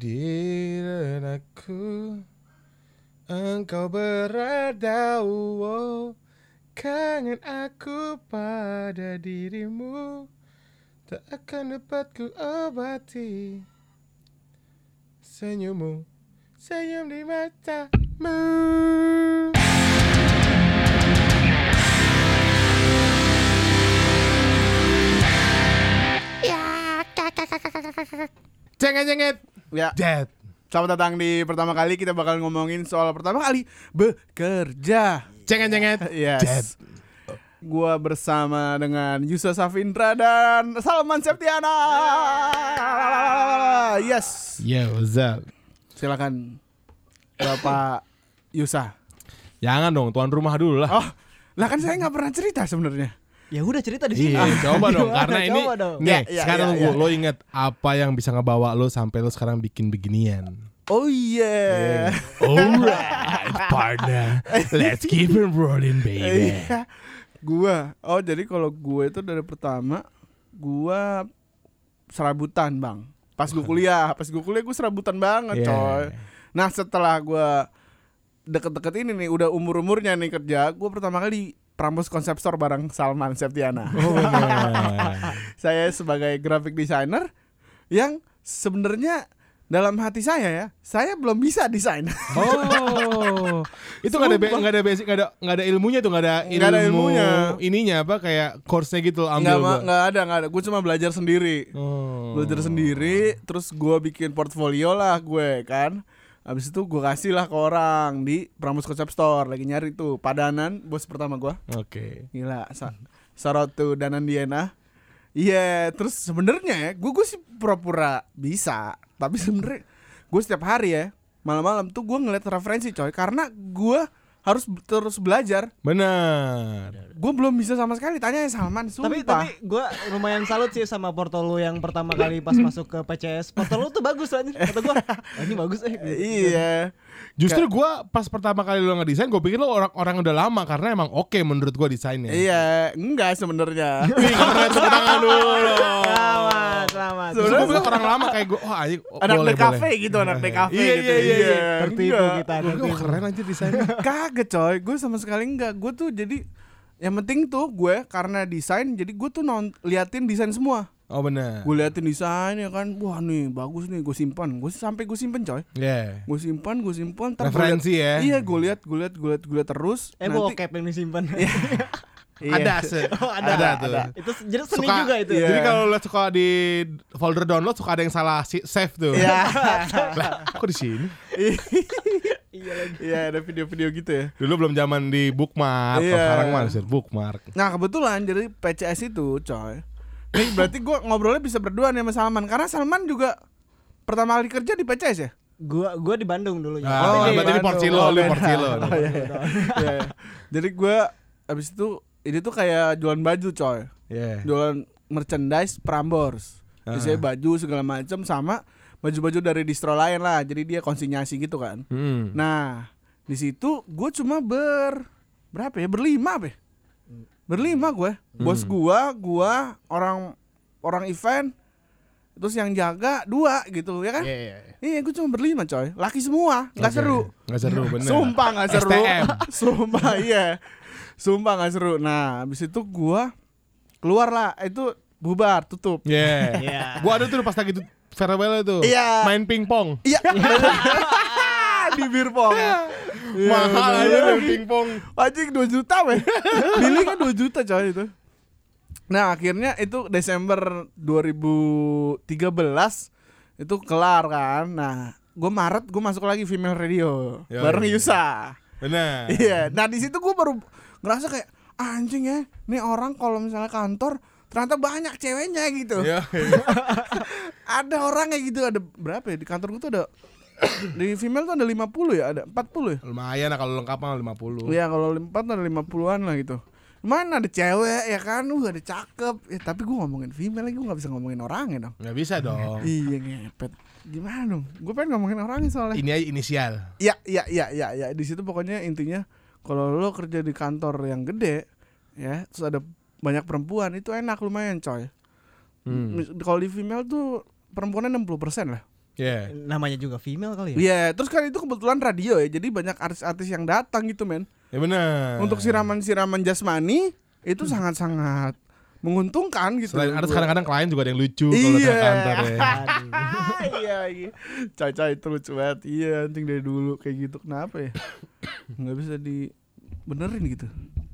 di engkau berada wow. kangen aku pada dirimu tak akan dapat ku obati. Senyummu senyum di matamu. Cenget cenget Ya, Dead selamat datang di pertama kali kita bakal ngomongin soal pertama kali bekerja. Cenget cenget Yes. Dead Gua bersama dengan Yusa Safindra dan Salman Septiana. Yes. Yo what's up Silakan Bapak Yusa. Jangan dong tuan rumah dulu lah Oh, lah kan saya nggak pernah cerita sebenarnya. Ya udah cerita di sini. Iya, coba dong Gimana? karena ini Coba dong. nih Ya, ya, sekarang ya, gua- ya. lo inget apa yang bisa ngebawa lo sampai lo sekarang bikin beginian. Oh iya. Alright, partner, let's keep it rolling, baby. Iya. Gua. Oh, jadi kalau gue itu dari pertama gua serabutan, Bang. Pas gue kuliah, pas gue kuliah gue serabutan banget, Yeah. coy. Nah, setelah gua deket-deket ini nih udah umur-umurnya nih kerja, gua pertama kali Prambos Konsep Store bareng Salman Septiana. Oh benar. saya sebagai graphic designer yang sebenarnya dalam hati saya ya, saya belum bisa desain. Oh, itu nggak ada nggak ada basic nggak ada nggak ada ilmunya tuh nggak ada ilmu Nggak ada ilmunya. ininya apa kayak course-nya gitu ambil Nggak, ada, nggak ada. Gue cuma belajar sendiri. Oh. belajar sendiri terus gua bikin portfolio lah gue kan Habis itu gue kasih lah ke orang di Prambos Concept Store lagi nyari tuh. Padanan bos pertama gua. Oke. gila sa Shout to Danan Diana Iya terus sebenarnya ya gue gue sih pura-pura bisa tapi sebenarnya gue setiap hari ya malam-malam tuh gue ngeliat referensi coy. Karena gua harus terus belajar Benar. gue belum bisa sama sekali tanya Salman sumpah Tapi tapi gue lumayan salut sih sama portal lu yang pertama kali pas masuk ke PCS. Portal lu tuh bagus anjir. Kata gue, "Ah, ini bagus eh. iya Justru gua pas pertama kali lo ngedesain gue pikir lo orang-orang udah lama karena emang oke menurut gua desainnya. Iya, enggak sebenarnya. Tepuk tangan dulu. Selamat, selamat. Terus gue bilang orang lama kayak gue, oh anjing, oh, anak boleh, boleh. gitu, anak DKV Iya, gitu. iya, iya, iya. Tertipu kita. Gue oh, keren aja desainnya. Kagak coy, gue sama sekali enggak. Gue tuh jadi yang penting tuh gue karena desain, jadi gue tuh non liatin desain semua. Oh benar. Gue liatin desain ya kan, wah nih bagus nih, gue simpan. Gue sampai gue simpan coy. Yeah. Gue simpan, gue simpan. Referensi liat- ya. Iya, gue lihat, gue lihat, gue lihat, gue lihat terus. Eh bokep yang disimpan. Iya. Ada se Oh, ada, ada tuh. ada. Itu jadi seni Suka- juga itu. iya. Jadi kalau lo suka di folder download suka ada yang salah save tuh. Iya. Lah, kok di sini? Iya lagi. Iya, ada video-video gitu ya. Dulu belum zaman di bookmark, Iya. sekarang mah harus bookmark. Nah kebetulan jadi PCS itu coy Nih berarti gue ngobrolnya bisa berdua nih sama Salman Karena Salman juga pertama kali kerja di PCS ya? Gua gua di Bandung. Ah, Tapi di- berarti di. Porcilo, Oh, lu beda. Porcilo. Oh, iya, iya. Iya. Jadi gue abis itu ini tuh kayak jualan baju coy Iya. Jualan merchandise Prambors Jadi saya baju segala macam sama baju-baju dari distro lain lah Jadi dia konsinyasi gitu kan Hmm. Nah di situ gue cuma ber berapa ya berlima apa ya? Berlima gue bos gua gua orang orang event terus yang jaga dua gitu ya kan Iya, iya, iya. iya gue cuma berlima coy laki semua nggak Oke. seru Nggak seru bener. sumpah nggak seru sumpah iya sumpah nggak seru nah habis itu gua keluar lah itu bubar tutup Iya. Iya. Gua ada tuh pas lagi tuh farewell itu. Iya. Main pingpong. iya di birpong Mahal aja main pingpong. Anjing 2 juta weh Bili kan 2 juta coy itu. Nah akhirnya itu Desember 2013 Itu kelar kan. Nah gue Maret gue masuk lagi female radio. Yoi. Bareng Yusa. Benar. Iya. Nah di situ gue baru ngerasa kayak Anjing ya Nih orang kalau misalnya kantor Ternyata banyak ceweknya gitu. Iya. Ada orang kayak gitu Ada berapa ya? Di kantor gue tuh ada Di female tuh ada 50 ya Ada 40 ya Lumayan lah kalau lengkap mah 50. Iya kalau empat ada lima puluhan lah gitu. Mana ada cewek ya kan, uh ada cakep. Ya, tapi gue ngomongin female lagi, gue nggak bisa ngomongin orangnya dong. Nggak bisa dong. Iya ngepet. Gimana dong? Gue pengen ngomongin orangnya soalnya. Ini aja inisial. Iya iya iya iya ya. Di situ pokoknya intinya kalau lo kerja di kantor yang gede, ya terus ada banyak perempuan itu enak lumayan coy. Hmm. Kalau di female tuh perempuannya 60% lah. Iya. Namanya juga female kali ya. Iya, terus kan itu kebetulan radio ya, jadi banyak artis-artis yang datang gitu men. Ya benar. Untuk siraman-siraman jasmani itu sangat-sangat menguntungkan gitu. Selain artis kadang-kadang klien juga ada yang lucu kalau Iya. datang kantor ya. Iya, iya. Caca itu lucu banget. Iya, anjing dari dulu kayak gitu. Kenapa ya? Nggak bisa di benerin gitu.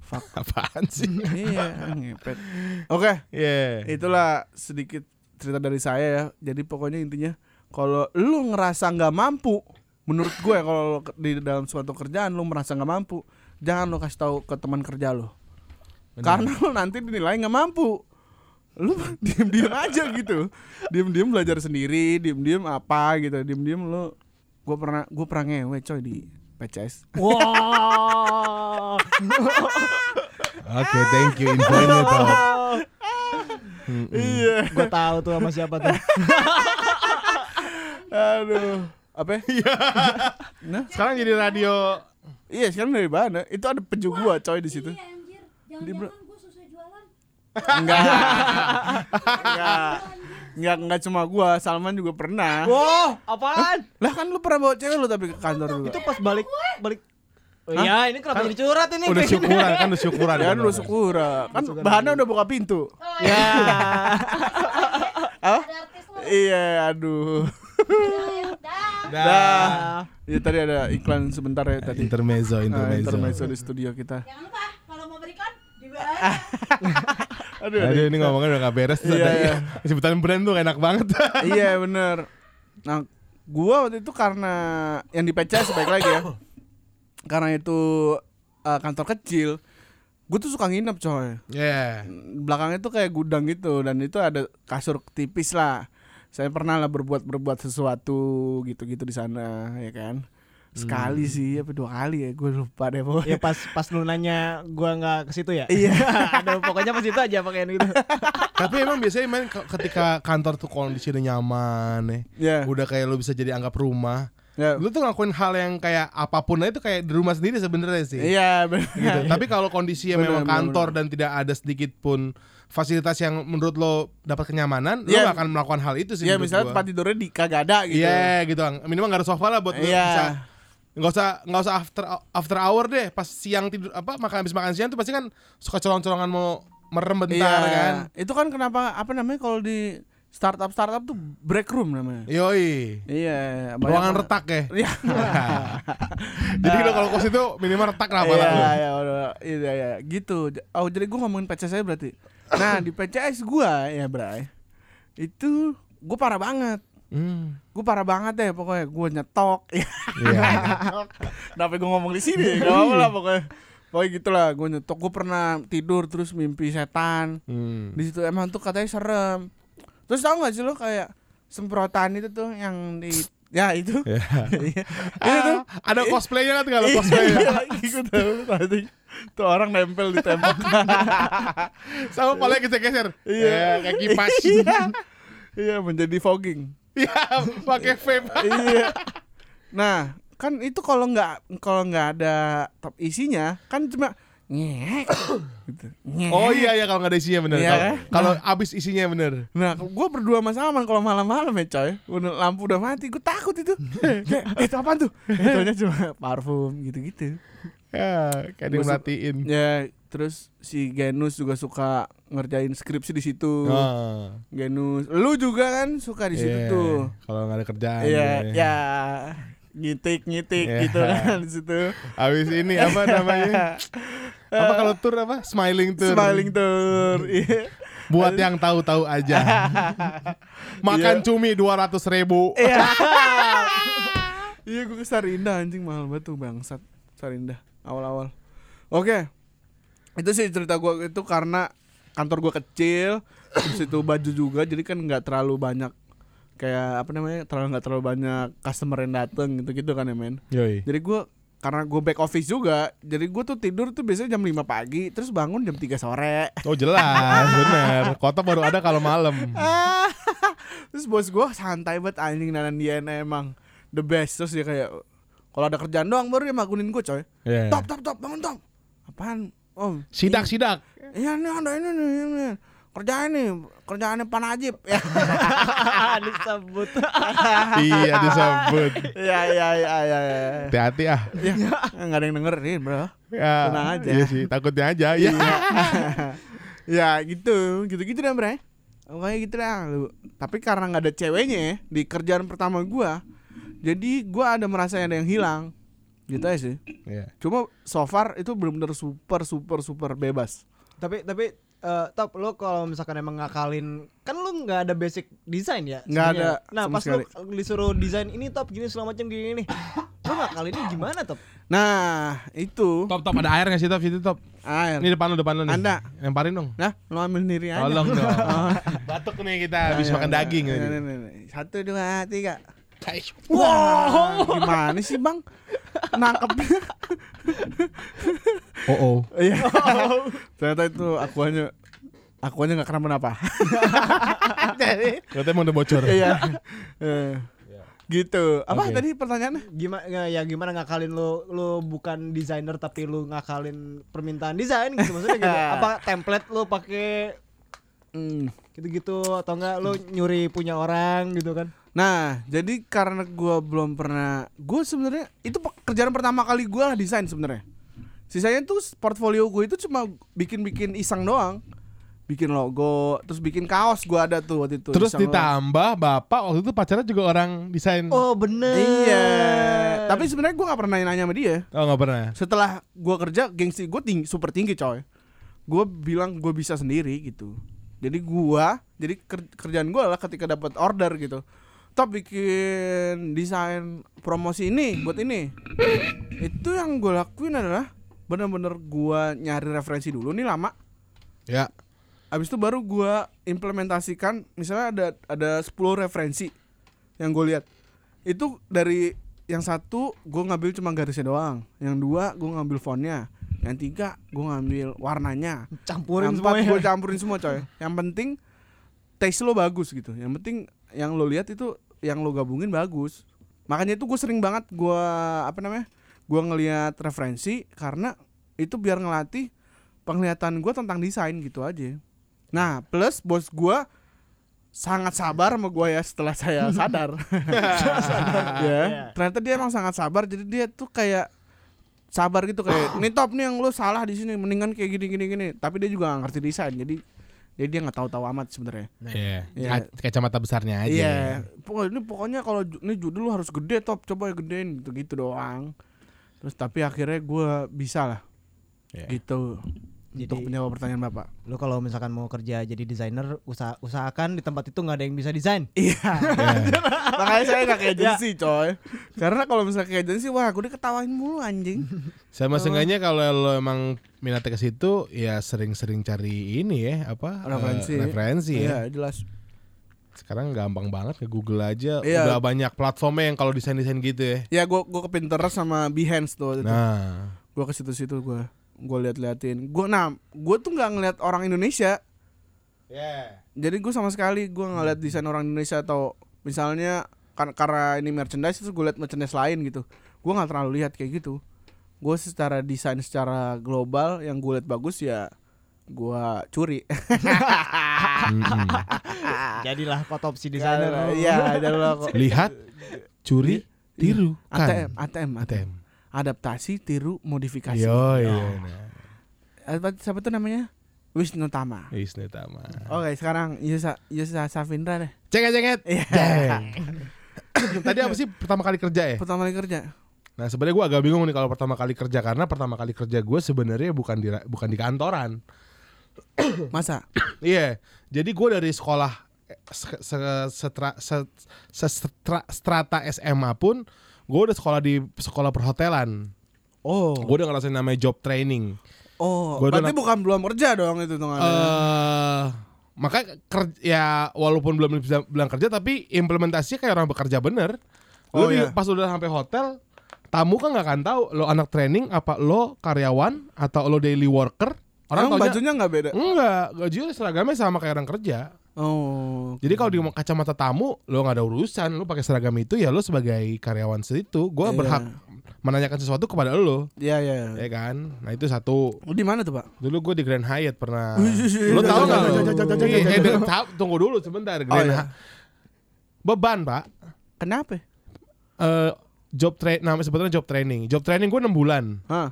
Fuck. Apaan sih? iya, ngepet. Oke, Iya. itulah sedikit cerita dari saya ya. Jadi pokoknya intinya kalau lu ngerasa nggak mampu, menurut gue kalau lu ke- di dalam suatu kerjaan lu merasa nggak mampu, jangan lu kasih tahu ke teman kerja lu. Karena lu nanti dinilai nggak mampu. Lu diem-diem aja gitu. Diem-diem belajar sendiri, diem-diem apa gitu. Diem-diem lu gue pernah gue pernah ngewe coy di PCS. Wah. Oke, thank you infonya Top. Iya. Gue tahu tuh sama siapa tuh. Aduh. Apa? ya? nah, Sekarang jadi radio iya sekarang dari mana? Itu ada peju gua coy di situ. Iya bro- Jangan-jangan gue susah jualan. Enggak. Enggak. Enggak enggak cuma gua, Salman juga pernah. Wow, apaan? Lah kan lu pernah bawa cewek lu tapi ke kantor juga. Itu pas balik balik. Oh iya, ini kenapa jadi curhat ini? udah syukuran kan udah syukuran. Ya kan lu syukura. Kan bahannya udah buka pintu. Ya. Apa? Ada artis lo. Iya, aduh. Dah. Dah. Ya tadi ada iklan sebentar ya tadi. Intermezzo, Ah, intermezzo. intermezzo di studio kita. Jangan lupa kalau mau berikan dibayar. Aduh, ada Aduh ini ngomongnya udah gak beres tuh. Iya, tadi. iya. Sebutan brand tuh enak banget. iya bener Nah gua waktu itu karena yang di PCS baik lagi ya Karena itu eh, kantor kecil Gue tuh suka nginep coy Iya. Belakangnya tuh kayak gudang gitu Dan itu ada kasur tipis lah Saya pernah lah berbuat-berbuat sesuatu gitu-gitu di sana ya kan Sekali sih, apa dua kali ya Gue lupa deh pokoknya Ya pas pas lu nanya gua nggak ke situ ya. Iya. Ada pokoknya pas itu aja pakaian gitu. Tapi emang biasanya main ke- ketika kantor tuh kondisinya nyaman nih. Ya, Udah kayak lu bisa jadi anggap rumah. ya. Lu tuh ngelakuin hal yang kayak apa pun aja itu kayak di rumah sendiri sebenarnya sih. Iya bener Gitu. Tapi kalau kondisinya Bener, memang bener, kantor dan tidak ada sedikit pun fasilitas yang menurut lo dapat kenyamanan, Iya. lo gak akan melakukan hal itu sih. Iya menurut misalnya gua. tempat tidurnya di kagak ada gitu Iya gitu, minimal gak ada sofa lah buat lo Iya. bisa nggak usah nggak usah after after hour deh pas siang tidur apa makan habis makan siang tuh pasti kan suka colong-colongan mau merem bentar Iya. kan Itu kan kenapa apa namanya kalau di startup startup tuh break room namanya. yoi Iya. ruangan retak ya Iya. jadi lo kalau kos itu minimal retak lah Iya, iya, iya, iya, gitu. Oh, jadi gua ngomongin PCS saya berarti. Nah, di PCS gua ya, Bray. Itu gua parah banget. Hmm. Gue parah banget deh pokoknya gue nyetok. Iya. Kenapa gue ngomong di sini? Gak apa lah pokoknya. Pokoknya gitulah gue nyetok. Gue pernah tidur terus mimpi setan. Hmm. Di situ emang tuh katanya serem. Terus tau gak sih lo kayak semprotan itu tuh yang di ya itu. Ya. Iya. Ah, ada cosplaynya kan kalau cosplay Iya, gue tahu tadi. Tuh orang nempel di tembok. sama palanya geser-geser Iya. Eh, kayak kipas Iya. Iya menjadi fogging. Iya, pakai vape iya. Nah, kan itu kalau nggak kalau nggak ada top isinya kan cuma ngek gitu. Oh iya iya kalau nggak ada isinya bener. Iya, Kalau-? Kalau abis isinya bener. Nah, gue berdua sama Salman kalau malam-malam ya coy, lampu udah mati, gue takut itu. Eh, itu apa tuh? Itu cuma parfum gitu-gitu. Ya, kayak dia merhatiin. Ya, terus si Genus juga suka ngerjain skripsi di situ. Oh, Genus, lu juga kan suka di situ iya. tuh. Kalau nggak ada kerjaan. Iya, ya. ya ngitik-ngitik Iya. gitu kan di situ. Abis ini apa namanya? apa kalau tour apa? Smiling tour. Smiling tour. Iya. Buat yang tahu-tahu aja. Makan cumi dua ratus ribu. Iya. Iya gue ke Sarinda anjing mahal banget tuh bangsat Sarinda awal-awal. Oke. Itu sih cerita gue itu karena kantor gue kecil, terus itu baju juga jadi kan nggak terlalu banyak kayak apa namanya terlalu nggak terlalu banyak customer yang dateng gitu gitu kan ya men. Yoi. Jadi gue karena gue back office juga, jadi gue tuh tidur tuh biasanya jam 5 pagi, terus bangun jam 3 sore. Oh jelas, bener. Kota baru ada kalau malam. Terus bos gue santai banget anjing nanan dia emang the best terus dia kayak kalau ada kerjaan doang baru dia makunin gue coy Iya. top top top bangun top apaan om Sidak sidak. iya nih ada ini nih ini kerjaan nih kerjaannya Pak Najib ya Disebut. iya disebut. ya ya ya ya ya Hati-hati ah. ya nggak ada yang dengerin bro Ya, Tenang aja. Iya sih, takutnya aja. Ya. ya gitu gitu gitu dah bre Pokoknya gitu dah. Tapi karena nggak ada ceweknya ya, di kerjaan pertama gua Jadi gua ada merasa ada yang hilang Gitu aja sih Iya. Cuma so far itu benar-benar super super super bebas tapi tapi eh, top lo kalau misalkan emang ngakalin kan lu nggak ada basic desain ya Nggak ada, nah sama pas lu sekali. disuruh desain ini top gini segala macam gini nih lu ngakalinnya gimana top Nah itu Top top ada air nggak sih top situ top? air Ini depan lu depan lu nih. Ada. Lemparin dong. Nah lo ambil sendiri aja Tolong dong. Batuk nih kita habis Ayo, makan daging. ayo, tadi. ayo, ayo, ayo. Satu dua tiga Wah, gimana sih bang? Nangkepnya Oh oh. Iya. Ternyata itu akuanya akuanya nggak kenapa-napa. Jadi Katanya emang udah bocor. iya. Eh, Gitu. Apa Oke. tadi pertanyaannya? gimana ya gimana ngakalin lu lu bukan desainer tapi lu ngakalin permintaan desain gitu maksudnya gitu apa template lu pakai Hmm. gitu-gitu atau enggak lu nyuri punya orang gitu kan Nah, jadi karena gua belum pernah, gue sebenarnya itu pekerjaan pertama kali gua lah desain sebenarnya. Sisanya tuh portfolio gue itu cuma bikin-bikin iseng doang. Bikin logo, terus bikin kaos gua ada tuh waktu itu. Terus iseng doang. ditambah bapak waktu itu pacarnya juga orang desain. Oh, oh bener Iya. Tapi sebenarnya gua nggak pernah nanya sama dia. nggak pernah. setelah gua kerja gengsi gue tinggi super tinggi coy gue bilang gue bisa sendiri gitu jadi gua jadi ker- kerjaan gua lah ketika dapat order gitu top bikin desain promosi ini buat ini itu yang gue lakuin adalah bener-bener gua nyari referensi dulu nih lama Ya. Abis itu baru gua implementasikan misalnya ada ada 10 referensi yang gue lihat. Itu dari yang satu gue ngambil cuma garisnya doang, yang dua gue ngambil fontnya, yang tiga gue ngambil warnanya, campurin yang empat gue campurin semua coy. Yang penting taste lo bagus gitu. Yang penting yang lo lihat itu yang lo gabungin bagus. Makanya itu gue sering banget gua apa namanya? Gua ngelihat referensi karena itu biar ngelatih penglihatan gue tentang desain gitu aja. Nah, plus bos gua sangat sabar sama gua ya setelah saya sadar. ya, ternyata dia emang sangat sabar. Jadi dia tuh kayak sabar gitu kayak nih top nih yang lu salah di sini mendingan kayak gini gini gini. Tapi dia juga gak ngerti desain. Jadi jadi dia nggak tahu-tahu amat sebenarnya. Iya. Iya. Ka- Kacamata besarnya aja. Iya, pokoknya ini pokoknya kalau ini judul lu harus gede top, coba ya gedein gitu gitu doang. Terus tapi akhirnya gua bisa lah Iya. gitu. Jadi- Untuk menjawab pertanyaan bapak. lu kalau misalkan mau kerja jadi desainer usaha usahakan di tempat itu nggak ada yang bisa desain Iya. Iya. Makanya saya nggak kayak agensi coy. Karena kalau misalnya kayak agensi, wah gue diketawain mulu anjing. Sama seenggaknya kalau lo emang minatnya ke situ ya sering-sering cari ini ya apa eh, Referensi. referensi ya. Iya jelas. Sekarang gampang banget ke Google aja Iya. udah banyak platformnya yang kalau desain-desain gitu ya. Ya gue gue ke Pinterest sama Behance tuh. Nah. Nah, Gue ke situ-situ gue gue liat-liatin. Gue nah gue tuh nggak ngeliat orang Indonesia. ya. Jadi gue sama sekali gue ngeliat desain orang Indonesia atau misalnya kan karena ini merchandise terus gue liat merchandise lain gitu. Gue nggak terlalu lihat kayak gitu. Gue secara desain secara global yang gue liat bagus ya gue curi. jadilah otopsi desainer Iya, ada lo kok. Lihat, curi, tiru, ATM, kan. ATM, ATM. Adaptasi, tiru, modifikasi. Yo, iya. Nah. Apa siapa tuh namanya? Wisnu Tama. Wisnu Tama. Oke, sekarang Yusa Yusa Safindra deh. Cenget cenget. Iya. Jeng. Tadi apa sih pertama kali kerja ya? Pertama kali kerja. Nah sebenarnya gue agak bingung nih kalau pertama kali kerja karena pertama kali kerja gue sebenarnya bukan di bukan di kantoran. Masa? Iya, jadi gue dari sekolah eh, se- se- setra, se- se- setra- strata SMA pun gue udah sekolah di sekolah perhotelan. Oh. Gue udah ngerasain namanya job training. Oh, Gua berarti bukan belum kerja dong itu tuh Eh, maka kerja ya walaupun belum bisa bilang kerja tapi implementasinya kayak orang bekerja bener. Oh, di- iya. pas udah sampai hotel, tamu kan nggak akan tahu lo anak training apa lo karyawan atau lo daily worker. Orang Emang bajunya nggak beda? enggak, gajinya seragamnya sama kayak orang kerja. Oh. Jadi kalau di kacamata tamu lo nggak ada urusan, lo pakai seragam itu ya lo sebagai karyawan situ, gue Iya. berhak menanyakan sesuatu kepada lo, Iya iya. ya kan? Nah itu satu. Lu Di mana tuh pak? Dulu gue di Grand Hyatt pernah. Lo tau nggak? jangan, lo? Iya, jangan, eh, Tunggu dulu sebentar. Grand iya. Hy- Beban pak. Kenapa? Eh, job tra namanya sebetulnya job training. Job training gue 6 bulan. Hah?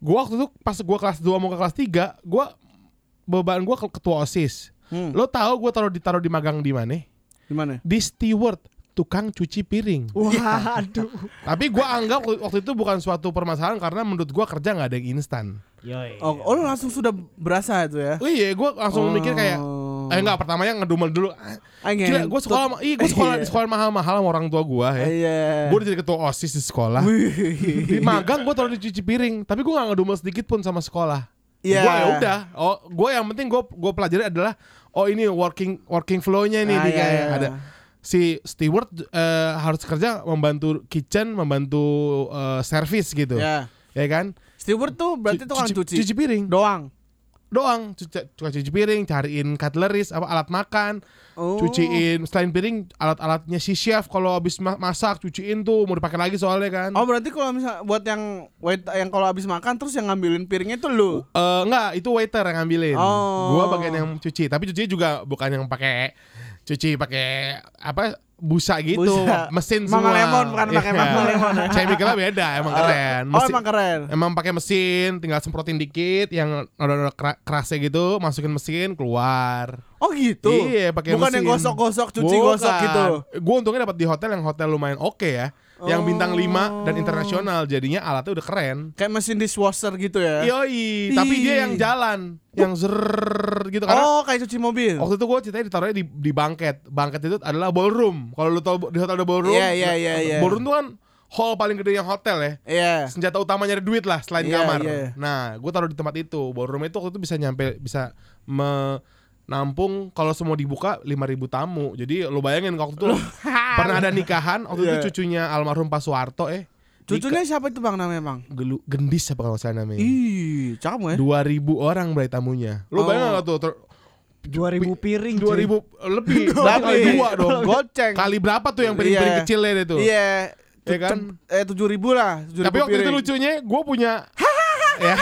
Gue waktu itu pas gue kelas 2 mau ke kelas 3 gue beban gue ke ketua osis. Hmm. Lo tahu gue taruh ditaruh di magang di mana? Di mana? Di steward tukang cuci piring. Waduh. Tapi gue anggap waktu itu bukan suatu permasalahan karena menurut gue kerja nggak ada yang instan. Yoi. Oh, oh lu langsung sudah berasa itu ya? Oh iya, gue langsung mikir kayak Oh. Eh enggak, pertamanya ngedumel dulu. Gila, gue sekolah iya gue sekolah di sekolah mahal-mahal sama orang tua gue ya. Iya. Gue udah jadi ketua osis di sekolah. Di magang gue taruh di cuci piring, tapi gue gak ngedumel sedikit pun sama sekolah. Iya. Gue ya udah, oh gue yang penting gue gue pelajari adalah oh ini working working flow-nya nih Ah, di iya, kayak iya. ada si steward eh, harus kerja membantu kitchen, membantu eh, service gitu. Ya. Ya kan? Steward tuh berarti tukang cuci. cuci piring doang. Doang cuci, cuci piring cariin cutleries apa alat makan Oh. cuciin selain piring alat-alatnya si chef kalau habis ma- masak cuciin tuh mau dipakai lagi soalnya kan Oh berarti kalau misal buat yang wait yang kalau habis makan terus yang ngambilin piringnya tuh lu. Eh, enggak itu waiter yang ngambilin Oh. gua bagian yang cuci tapi cuci juga bukan yang pakai cuci pakai apa busa gitu Busa. mesin Mama semua Lemon, bukan pakai Iya. Mama Lemon ya. chemicalnya beda emang keren Oh Mesin- emang keren. Emang pakai mesin, tinggal semprotin dikit yang ada kerasnya gitu, masukin mesin keluar. Oh gitu. Iya, pakai Bukan yang mesin. gosok-gosok, cuci gosok gitu. Gue untungnya dapat di hotel yang hotel lumayan oke ya, yang bintang 5 dan internasional, jadinya alatnya udah keren. Kayak mesin dishwasher gitu ya. Yoi, tapi dia yang jalan, yang zrrr gitu karena Oh kayak cuci mobil. waktu itu gue ceritanya ditaruhnya di, di bangket. Bangket itu adalah ballroom. Kalau lu tau di hotel ada ballroom, Iya, iya, iya, iya. ballroom tuh kan hall paling gede yang hotel ya. Iya. senjata utamanya ada duit lah selain Iya, kamar. iya. Nah, gue taruh di tempat itu. Ballroom itu waktu itu bisa nyampe bisa menampung kalau semua dibuka 5000 tamu. Jadi lo bayangin waktu itu pernah ada nikahan waktu Iya. itu cucunya almarhum Pak Soeharto eh. Cucunya siapa itu bang namanya bang? Gelu, gendis apa kalau saya namanya. Ih, cakep ya. 2000 orang berarti tamunya. Lo Oh. bayangin nggak tuh ter- 2000 piring. 2000 lebih Berapa dua dong. Goceng. Kali berapa tuh yang piring-piring Iya. kecilnya itu? Iya. Iya kan? Cep- Eh tujuh ribu lah. 7.000 Tapi waktu itu piring. lucunya gue punya ya,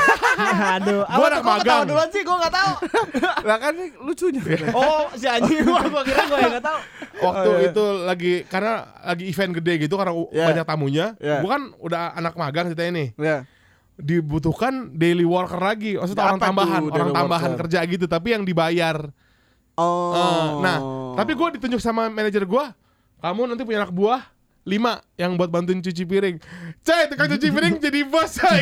Aduh, Gua anak magang. duluan sih? Gua enggak tahu. Lah kan lucunya. Oh, si anjing gua gua kira gua yang enggak tahu. waktu Oh, iya. itu lagi karena lagi event gede gitu karena Iya. banyak tamunya. Iya. Gua kan udah anak magang ceritanya nih. Ya. Dibutuhkan daily worker lagi. Maksudnya orang tambahan, tuh orang tambahan worker? kerja gitu tapi yang dibayar. Oh. Eh, nah, tapi gue ditunjuk sama manajer gua, kamu nanti punya anak buah lima yang buat bantuin cuci piring. Cai, tukang cuci piring jadi bos gua.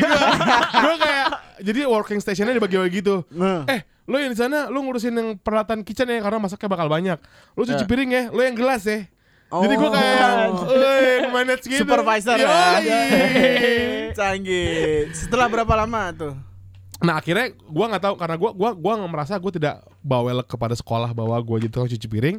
Gua kayak jadi working stationnya dibagi-bagi gitu. Nah. Eh, lo yang di sana lo ngurusin yang peralatan kitchen ya karena masaknya bakal banyak. Lo cuci Ya. piring ya, lo yang gelas ya. Jadi gue kayak Oh. eh manage gitu. Supervisor ya. Canggih. Setelah berapa lama tuh? Nah akhirnya gua nggak tahu karena gua gua gua nggak merasa gue tidak bawel kepada sekolah bahwa gua jadi tukang cuci piring.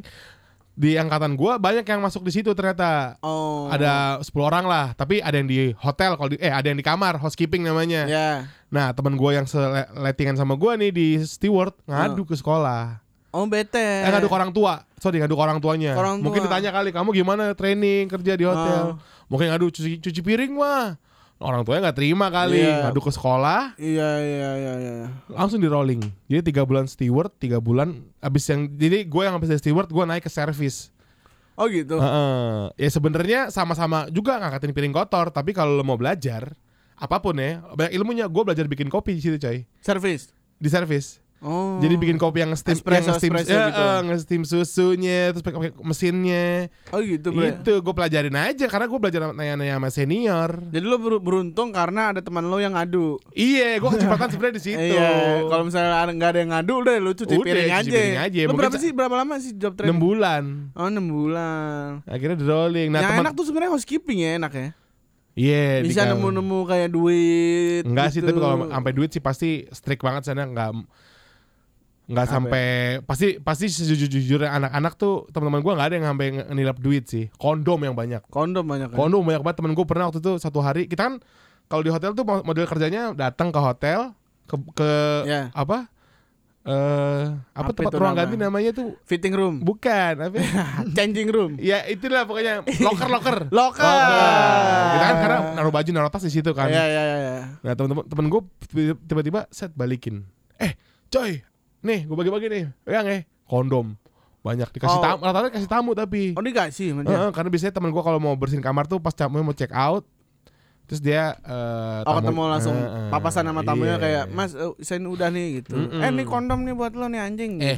Di angkatan gua banyak yang masuk di situ ternyata. Oh. Ada 10 orang lah, tapi ada yang di hotel kalau di eh ada yang di kamar, housekeeping namanya. Ya. Nah, teman gua yang seletingan sama gua nih di steward ngadu ke sekolah. Oh bete. Eh ngadu ke orang tua. Sorry, ngadu ke orang tuanya. Orang Mungkin tua. ditanya kali, "Kamu gimana training kerja di hotel?" Oh. Mungkin ngadu cuci cuci piring mah. Orang tuanya nggak terima kali, Iya. ngadu ke sekolah, Iya iya iya iya. langsung di rolling. Jadi tiga bulan steward, tiga bulan abis yang jadi gue yang habis dari steward gue naik ke service. Oh gitu. Heeh. Ya sebenarnya sama-sama juga ngangkatin piring kotor, tapi kalau lo mau belajar apa pun ya, banyak ilmunya. Gue belajar bikin kopi di situ coy, Service. di service. Oh. Jadi bikin kopi yang nge-steam, Espresso, yang nge-steam, espresso ya, gitu. eh, nge-steam susunya, terus pakai mesinnya. Oh gitu bro. Itu gue pelajarin aja karena gue belajar nanya-nanya sama senior. Jadi lo ber- beruntung karena ada teman lo yang ngadu. Iya, gue kecepatan sebenarnya di situ. Iya, kalau misalnya nggak ada yang ngadu udah lu cuci Udah, piring aja. piring aja. Mungkin berapa sih berapa lama sih job 6 training? bulan. Oh 6 bulan. Akhirnya di rolling. Nah, yang teman enak tuh sebenarnya housekeeping ya enak ya. Iya, di Bisa nemu-nemu kayak duit. Enggak sih, gitu. tapi kalau sampai duit sih pasti strict banget sana enggak enggak Apa sampai pasti pasti sejujur-jujurnya anak-anak tuh teman-teman gua nggak ada yang sampai nilap duit sih. Kondom yang banyak. kondom banyak kan. Kondom banyak banget temen gue pernah waktu itu satu hari kita kan kalau di hotel tuh mo- model kerjanya datang ke hotel ke, ke Ya. apa eh apa, Apa tempat ruang nama? ganti namanya tuh Fitting room, bukan apa ya? changing room. ya itulah pokoknya locker locker Locker. kita kan karena naruh baju naruh tas di situ kan Iya iya iya. nah teman-teman temen gue tiba-tiba set balikin eh coy nih gue bagi-bagi nih yang eh kondom banyak dikasih Oh. tamu rata-rata dikasih tamu tapi Oh dikasih man, Heeh, karena biasanya temen gue kalau mau bersihin kamar tuh pas tamunya mau check out terus dia eh, Oh tamu- ketemu langsung Heeh, papasan sama tamunya iya. kayak Mas eh, saya udah nih gitu. Mm-mm. Eh nih kondom nih buat lo nih anjing. eh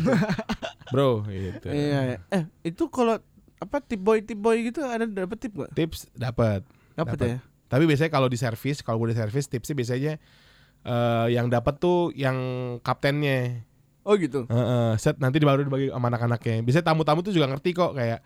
bro gitu Iya. iya. Eh itu kalau apa tip boy tip boy gitu ada dapat tip gak? tips dapat Dapat ya. tapi biasanya kalau di servis kalau gue di servis tipsnya biasanya eh, yang dapat tuh yang kaptennya Oh gitu. Heeh, set nanti baru dibagi sama anak-anaknya. Biasanya tamu-tamu tuh juga ngerti kok kayak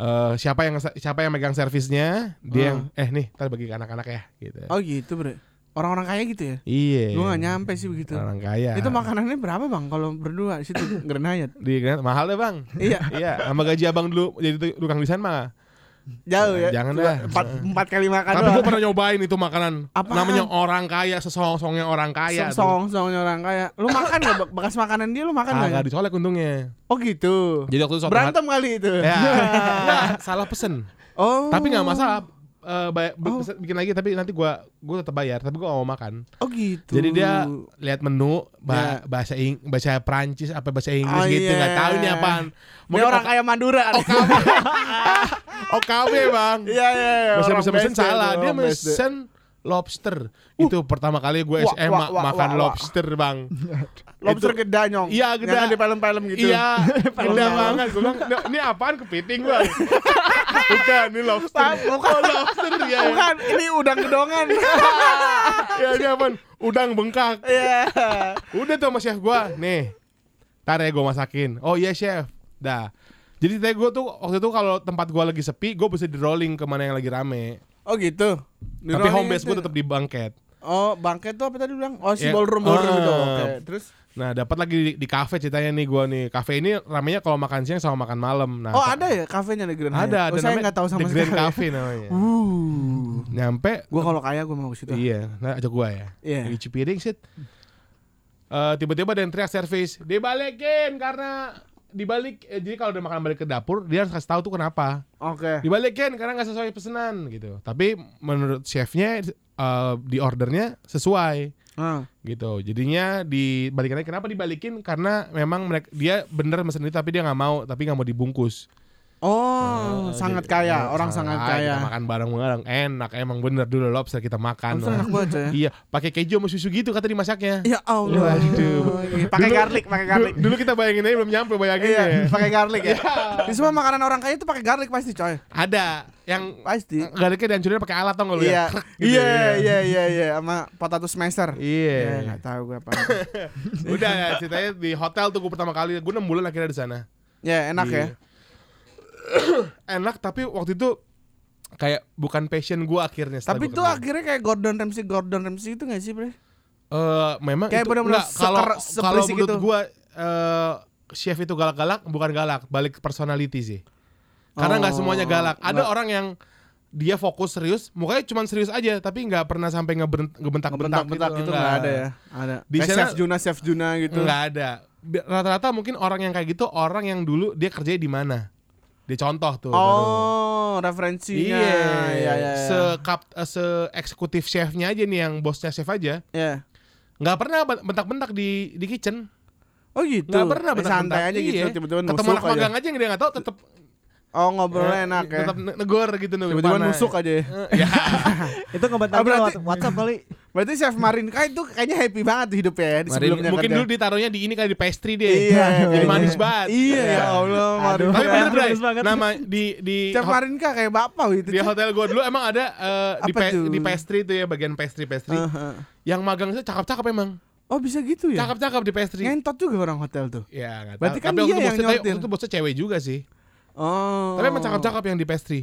eh siapa yang siapa yang megang servisnya, dia yang eh nih, ntar bagi ke anak-anak ya gitu. Oh gitu bre. Orang-orang kaya gitu ya. Iya. Gue gak nyampe sih begitu. Orang kaya. Itu makanannya berapa bang kalau berdua di situ Grand Hyatt? di Grand- mahal deh bang. Iya. iya, sama gaji abang dulu jadi tu- tukang desain mah. Jauh ya. Jangan dah. Empat, empat kali makan Tapi gue pernah nyobain itu makanan. Apaan? Namanya orang kaya, sesong-songnya orang kaya. tuh. Song songnya orang kaya. Lu makan gak bek- bekas makanan dia lu makan Kagak gak? dicolek untungnya. Oh gitu. Jadi waktu itu Berantem kali itu. Ya, Nggak, salah pesen. Oh. Tapi nggak masalah. Eh, bay- Oh. bikin lagi tapi nanti gua gua tetap bayar tapi gua gak mau makan. Oh gitu. Jadi dia lihat menu ba- Ya. bahasa Ing bahasa Prancis apa bahasa Inggris Oh, gitu iya. nggak tahu ini apaan. Dia orang kaya Madura. OKB bang. Iya iya iya. Mesen orang mesen mesen BSD salah. Dia mesen lobster. Itu pertama kali gue Wah, SMA wah, wah, makan wah, wah. lobster bang. lobster Itu- geda nyong. Iya, geda. Yang di film-film gitu. Iya, gede banget. Gue bilang, "Ini- apaan kepiting bang? Bukan, ini lobster. Bukan. Oh, lobster ya. Bukan, ini udang gedongan. ya ini apaan? Udang bengkak. Iya. Udah tuh sama chef gua Nih Ntar ya gue masakin Oh iya chef Dah Jadi tadi gue tuh Waktu itu kalau tempat gua lagi sepi Gue bisa di rolling ke mana yang lagi rame Oh gitu. Di Tapi home base itu. gue tetap di bangket Oh, bangket tuh apa tadi bilang? Oh, si Ya. ballroom ballroom Ah. gitu. Oke. Terus Nah dapat lagi di, di cafe ceritanya nih gua nih Cafe ini ramenya kalau makan siang sama makan malam nah, Oh, ada ya kafenya di Grand Hyatt? Ada Oh, ada saya nggak tahu sama The Grand sekali. Cafe namanya Uh. Nyampe Gua kalau kaya gua mau ke situ. Iya Nah ajak gua ya Iya. Di Cipiring shit Eh, Tiba-tiba ada yang teriak servis Dibalikin karena dibalik eh, jadi kalau udah makan balik ke dapur dia harus kasih tahu tuh kenapa. Oke. dibalikin karena nggak sesuai pesanan gitu. Tapi menurut chefnya eh, di ordernya sesuai. Ah. gitu. Jadinya dibalikin kenapa dibalikin? Karena memang mereka dia bener mesen itu tapi dia nggak mau tapi nggak mau dibungkus Oh, Eh, sangat jadi- kaya, orang sangat kaya. kita makan bareng-bareng enak emang bener dulu lobster kita makan Lobster enak banget ya. iya pakai keju sama susu gitu kata dimasaknya Ya Allah. Waduh. Iya, Pakai garlic, pakai garlic. dulu, dulu kita bayangin aja belum nyampe bayangin Iya, ya pakai garlic ya. Di semua makanan orang kaya itu pakai garlic pasti, coy. ada yang Pasti. garlicnya dihancurin pakai alat tau nggak lu Iya. ya Krek gitu Iya, ya. iya, iya, iya, sama potato smasher. Iya. Ya, nggak tahu gue apa. Udah ya, ceritanya di hotel tuh gue pertama kali, gue 6 bulan akhirnya di sana. ya, enak ya. Enak tapi waktu itu kayak bukan passion gue akhirnya. Tapi itu akhirnya kayak Gordon Ramsay, Gordon Ramsay itu gak sih, Bre? Eh, memang Kayak itu enggak, kalau kalau menurut itu. gue eh chef itu galak-galak bukan galak, balik personality sih. Karena nggak Oh, semuanya galak. Ada nggak. orang yang dia fokus serius, mukanya cuma serius aja, tapi nggak pernah sampai ngebentak-bentak Bentak-bentak gitu nggak ada ya? Ada. Di Kayak sana- Chef Juna, Chef Juna gitu. Nggak ada. Rata-rata mungkin orang yang kayak gitu orang yang dulu dia kerja di mana. Dia contoh tuh. baru. Oh, referensinya. Iya, iya, iya. se kap, eh, se eksekutif chefnya aja nih yang bosnya chef aja, Iya. nggak pernah ben- bentak-bentak di di kitchen, Oh gitu. nggak pernah Eh, bentak-bentak. santai aja gitu, Iya. tiba-tiba Ketemu anak magang aja yang dia nggak tahu, tetep Oh, ngobrolnya eh, enak ya. tetep ne- negor gitu nih. Tiba-tiba nusuk aja. ya. Ya. Itu ngebentak Oh, berarti- WhatsApp kali. Berarti Chef Marinka itu kayaknya happy banget tuh hidupnya ya di sebelumnya mungkin kerja. dulu ditaruhnya di ini kali di pastry deh. Iya, Jadi kayaknya. manis banget. Iya, ya Allah, Marinka. Tapi bener Bray, banget. nama di di Chef Marinka kayak bapak gitu. di hotel gua dulu emang ada eh, di, di pastry itu ya bagian pastry pastry. Heeh. Yang magang itu cakep-cakep emang. Oh, bisa gitu ya? Cakep-cakep di pastry. Ngentot juga orang hotel tuh. Ya nggak tahu. Berarti kan Tapi waktu dia itu yang waktu itu bosnya cewek juga sih. Oh. Tapi emang cakep-cakep yang di pastry.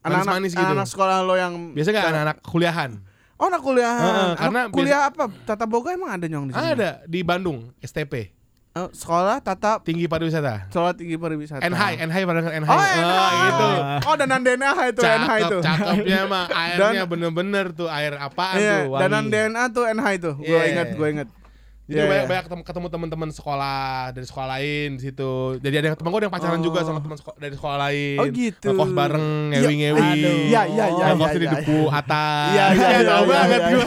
Anak-anak Manis-manis gitu. anak sekolah lo yang Biasa gak anak-anak kuliahan? Oh, anak kuliah. Heeh, Anak karena kuliah apa? Tata Boga emang ada nyong di sini? Ada di Bandung, STP, Oh, sekolah tata Tinggi Pariwisata. sekolah tinggi pariwisata. NHI, NHI pada NHI. Oh, NHI. gitu. Oh, danan DNA itu Cakep, itu. cakepnya mah airnya bener-bener tuh air apaan Iya, tuh wangi. danan DNA tuh NHI tuh. Gue Iya. inget, gue inget. Jadi Iya, banyak, iya. banyak ketemu, ketemu teman-teman sekolah dari sekolah lain di situ. Jadi ada yang teman gue ada yang pacaran Oh. juga sama teman dari sekolah lain. Oh, gitu. Ngekos bareng, Iya, ngewi-ngewi. Iya, iya, iya, Ngekos iya, di duku atas. Iya, iya, iya, tahu banget gua.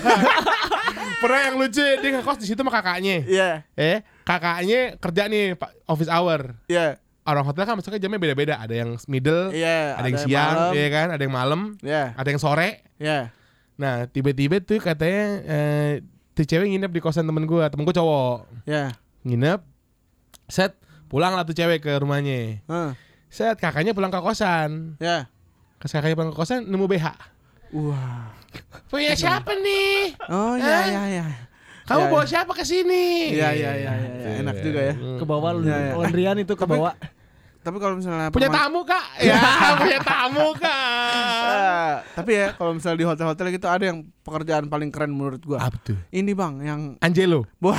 Pernah yang lucu dia ngekos di situ sama kakaknya. Iya, Eh, kakaknya kerja nih office hour. iya, Orang hotel kan masuknya jamnya beda-beda. Ada yang middle, iya. ada yang siang, malam. iya kan? Ada yang malam, Iya, ada yang sore. iya. Nah, tiba-tiba tuh katanya eh, tuh cewek nginep di kosan temen gue, temen gue cowok Iya. nginep, set pulang lah tuh cewek ke rumahnya, Heeh. set kakaknya pulang ke kosan, Iya. Pas kakaknya pulang ke kosan nemu BH, Wah. punya siapa nih? Oh iya iya iya. Kamu Iya, bawa iya. siapa ke sini? Iya, iya, iya, iya, iya. Enak juga ya. Ke bawah lu Iya, iya. laundryan itu ke bawah. Tapi kalau misalnya Punya tamu kak? Ya, punya tamu kak. Ah, tapi ya kalau misalnya di hotel-hotel gitu ada yang pekerjaan paling keren menurut gua. Apa tuh? Ini bang yang Angelo. Wah.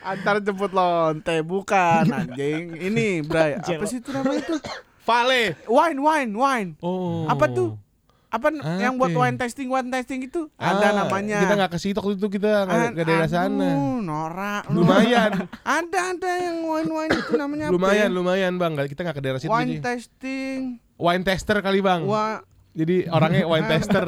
Antar jemput lonte bukan anjing. Ini Bray. Apa sih itu namanya itu? Vale. Wine wine wine. Oh. Apa tuh? Apa n- yang buat wine tasting wine tasting itu? Ada Ah, namanya. Kita nggak ke situ waktu itu kita nggak ke daerah sana. Norak. lu. Lumayan, Ada ada yang wine wine itu namanya apa? lumayan, ya? lumayan bang. Kita nggak ke daerah situ. Wine jadi. tasting. Wine tester kali bang. Wah. Jadi orangnya wine tester.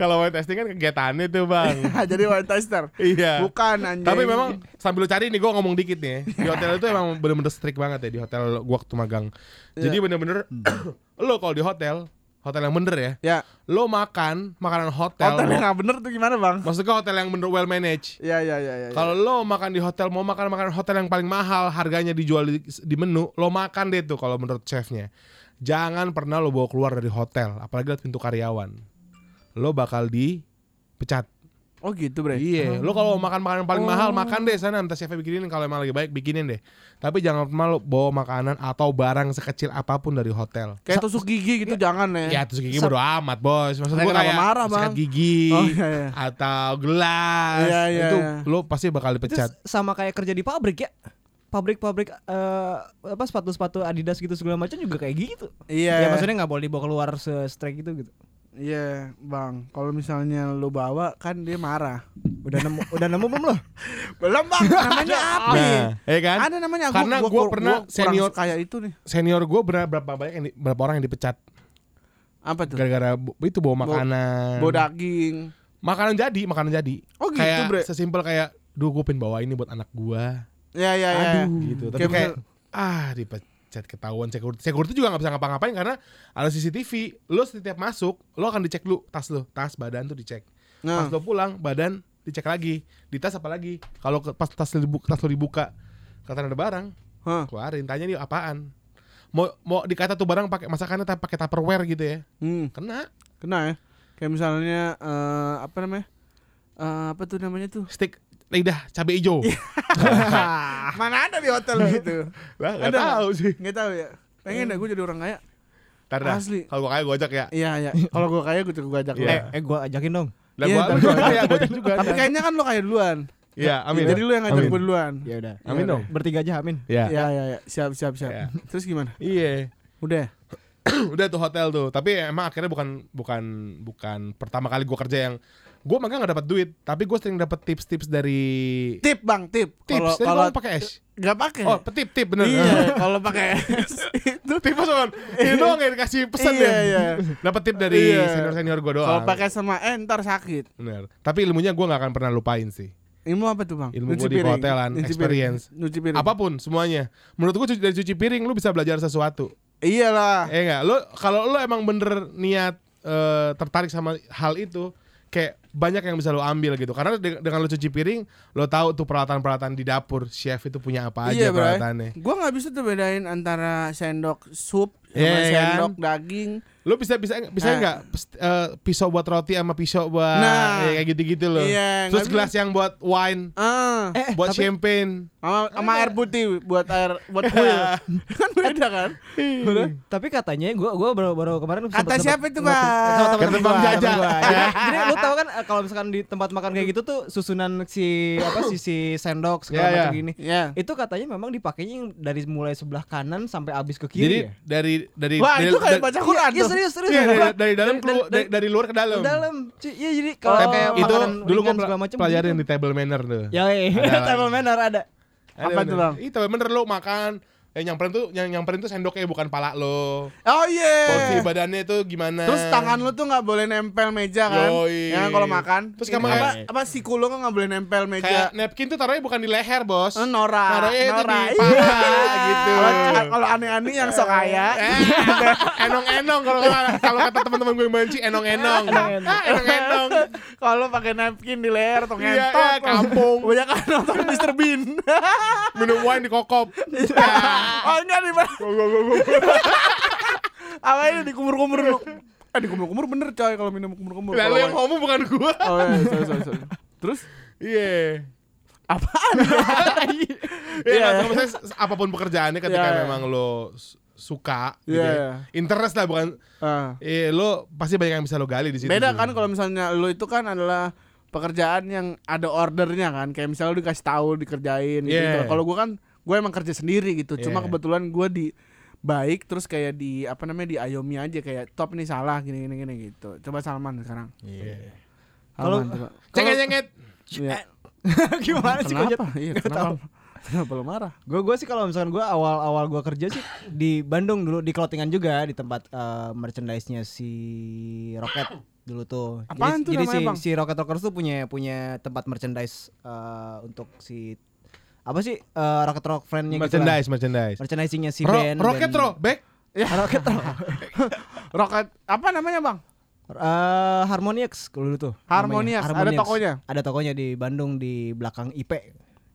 Kalau wine testing kan kegiatannya tuh bang. Jadi wine tester. iya. Bukan anjing. Tapi memang sambil lu cari nih gue ngomong dikit nih. Di hotel itu emang bener-bener strict banget ya di hotel gua waktu magang. Iya. Jadi bener-bener lo kalau di hotel, hotel yang bener ya, ya lo makan makanan hotel. hotel yang nggak bener tuh gimana bang? maksudnya hotel yang bener well managed. Iya iya iya. Ya, Kalau lo makan di hotel mau makan makanan hotel yang paling mahal harganya dijual di, di menu, lo makan deh tuh kalau menurut chefnya. Jangan pernah lo bawa keluar dari hotel, apalagi lewat pintu karyawan. Lo bakal dipecat. Oh gitu bre. Iya, lo kalau mau makan makanan paling Oh. mahal makan deh sana minta chefnya bikinin kalau emang lagi baik bikinin deh. Tapi jangan pernah lo bawa makanan atau barang sekecil apa pun dari hotel. Kayak tusuk gigi gitu jangan ya. Ya terus gigi bodo amat bos Maksud gue kayak marah, sikat Bang? gigi Oh, iya, iya. Atau gelas Iya, iya, Itu iya. lo pasti bakal Itu dipecat sama kayak kerja di pabrik ya. Pabrik-pabrik eh, apa sepatu-sepatu Adidas gitu segala macam juga kayak gitu. Iya. Ya maksudnya nggak boleh dibawa keluar se-strike gitu gitu. Iya bang. Kalau misalnya lu bawa kan dia marah. Udah nemu udah nemu belum lo? Belum bang. Namanya apa? Nah, ya kan? Ada namanya. Karena gua pernah senior- kayak itu nih. Senior gue berapa, berapa banyak yang di- berapa orang yang dipecat Apa tuh? Gara-gara itu bawa makanan Bawa daging. Makanan jadi, makanan jadi Oh gitu Kayak bre. sesimpel kayak Duh gue pengen bawa ini buat anak gua Ya ya ya. gitu Tapi Kayak kayak, Ah dipecat ketahuan security Security juga gak bisa ngapa-ngapain karena ada CCTV Lo setiap masuk Lo akan dicek dulu Tas lo Tas badan tuh dicek Pas Nah. lo pulang badan dicek lagi Di tas apa lagi Kalau pas tas lo dibuka, tas lo dibuka Kata ada barang Hah. keluarin tanya nih apaan mau mau dikata tuh barang pakai masakannya tapi pakai tupperware gitu ya Hmm. kena Kena ya. Kayak misalnya eh, apa namanya? Eh, apa tuh namanya tuh? stick lidah cabai hijau Mana ada di hotel gitu? lah nggak Ada tahu sih Nggak tahu ya. Pengen dah gue jadi orang kaya. Dah, Asli. kalau gua kayak gua ajak ya Iya iya. Kalau gue kaya gue gue ajak. Iya. Eh, eh gua ajakin dong. lah Iya, gua tapi- gua kaya gua ajak juga Tapi kayaknya kan lo kaya duluan. iya amin Jadi lu yang ngajak gue duluan. Ya udah. Amin dong. Bertiga aja amin. ya Iya iya iya. Siap siap siap. Iya. Terus gimana? iya Udah. udah tuh hotel tuh tapi emang akhirnya bukan bukan bukan pertama kali gua kerja yang gua magang nggak dapat duit tapi gua sering dapat tips-tips dari Tip bang, tip. tips Kalau pakai es nggak pakai. oh tip tip bener Iya, kalau pakai es itu tips kan ini doang yang dikasih pesan Iya, ya iya. dapat tip dari Iya. senior senior gua doang kalau pakai sama eh ntar sakit. Bener. Tapi ilmunya gue gak akan pernah lupain sih. Ilmu apa tuh bang? Ilmu gua di hotelan, Nyuci experience. piring. Nyuci piring. Apa pun semuanya. Menurut gue dari cuci piring lu bisa belajar sesuatu. Iyalah. Eh enggak, lu kalau lu emang bener niat eh, tertarik sama hal itu, kayak banyak yang bisa lu ambil gitu. Karena de- dengan lu cuci piring, lu tahu tuh peralatan-peralatan di dapur chef itu punya apa aja Iya, peralatannya. Gua nggak bisa tuh bedain antara sendok sup sama Iya, kan? sendok daging. Lu bisa bisa bisa Eh. enggak pisau buat roti sama pisau buat Nah. ya, kayak gitu-gitu loh. Iya, Terus nggak gelas yang buat wine, Ah, Eh, buat tapi- champagne. sama, sama air putih buat air buat kuil. kan beda kan? Udah. Tapi katanya gua gua baru baru kemarin Kata sempet- siapa itu, Bang? Kata gua, Bang Jaja. gua. Jadi, lu tahu kan eh, kalau misalkan di tempat makan kayak gitu tuh susunan si apa si si sendok segala Iya, iya. macam gini. Ya. Itu katanya memang dipakainya yang dari mulai sebelah kanan sampai habis ke kiri Jadi ya. dari dari Wah, dari, itu kayak baca Quran Iya, tuh. Serius serius. Iya, dari, dari dalam dari- keluar dari, dari luar ke dalam. Ke dalam. Cuy, Iya jadi kalau Tapi kayak itu dulu macam pelajarin gitu. di table manner tuh. Ya, iya. Table manner ada. Apa tuh. Bang? Table manner lo makan. Eh, nyamperin tuh yang nyamperin tuh sendoknya bukan pala lo. Oh iya. Porsi badannya itu gimana? Terus tangan lu tuh nggak boleh nempel meja kan? Yoi. Ya kan kalau makan. Terus kamu apa, apa siku kan nggak boleh nempel meja. kayak napkin tuh taruhnya bukan di leher, Bos. Eh, Nora, Taruhnya itu Nora. di paha gitu. Kalau- aneh-aneh yang sok kaya. Eh, enong-enong kalau kalau kata teman-teman gue yang banci enong-enong. Ah, enong-enong. Kalau pakai napkin di leher atau Iya, ngentot. iya, kampung. Banyak kan nonton Mr. Bean. Minum wine di kokop. Oh enggak di mana? Apa ini dikumur-kumur lu? Eh dikumur-kumur bener coy kalau minum kumur-kumur. Lalu yang ngomong bukan gua. Oh iya, sorry, sorry, sorry. Terus Iya. apaan? Iya, Iya. kan, maksudnya apa pun pekerjaannya ketika Iya. memang lo suka gitu Iya. ya. Interest lah bukan Ah. eh lo pasti banyak yang bisa lo gali di situ. Beda kan kalau misalnya lu itu kan adalah pekerjaan yang ada ordernya kan kayak misalnya lu dikasih tahu dikerjain gitu. Yeah. Kalau gua kan gue emang kerja sendiri gitu. Cuma Yeah. kebetulan gua di baik terus kayak di apa namanya di ayomi aja kayak top nih salah gini gini gini gitu. Coba Salman sekarang. Iya. Kalau- Salman, coba. Cenget-cenget. Iya. Gimana sih Kenapa? Iya, kenapa? Kenapa lu marah? Gue gue sih kalau misalkan gue awal awal gue kerja sih di Bandung dulu di clothingan juga di tempat eh, merchandise-nya si Rocket dulu tuh. Apaan jadi, tuh jadi si Bang? si Rocket Rockers tuh punya punya tempat merchandise eh, untuk si apa sih eh, Rocket Rock friend-nya gitu lah. Merchandise, merchandise. Merchandising-nya si Ro- band. rocket dan- ro, back. Ya, Rocket Rock. Rocket apa namanya, Bang? Eh, Harmonix kalau dulu tuh. Harmonix, ada tokonya? Ada tokonya di Bandung di belakang IP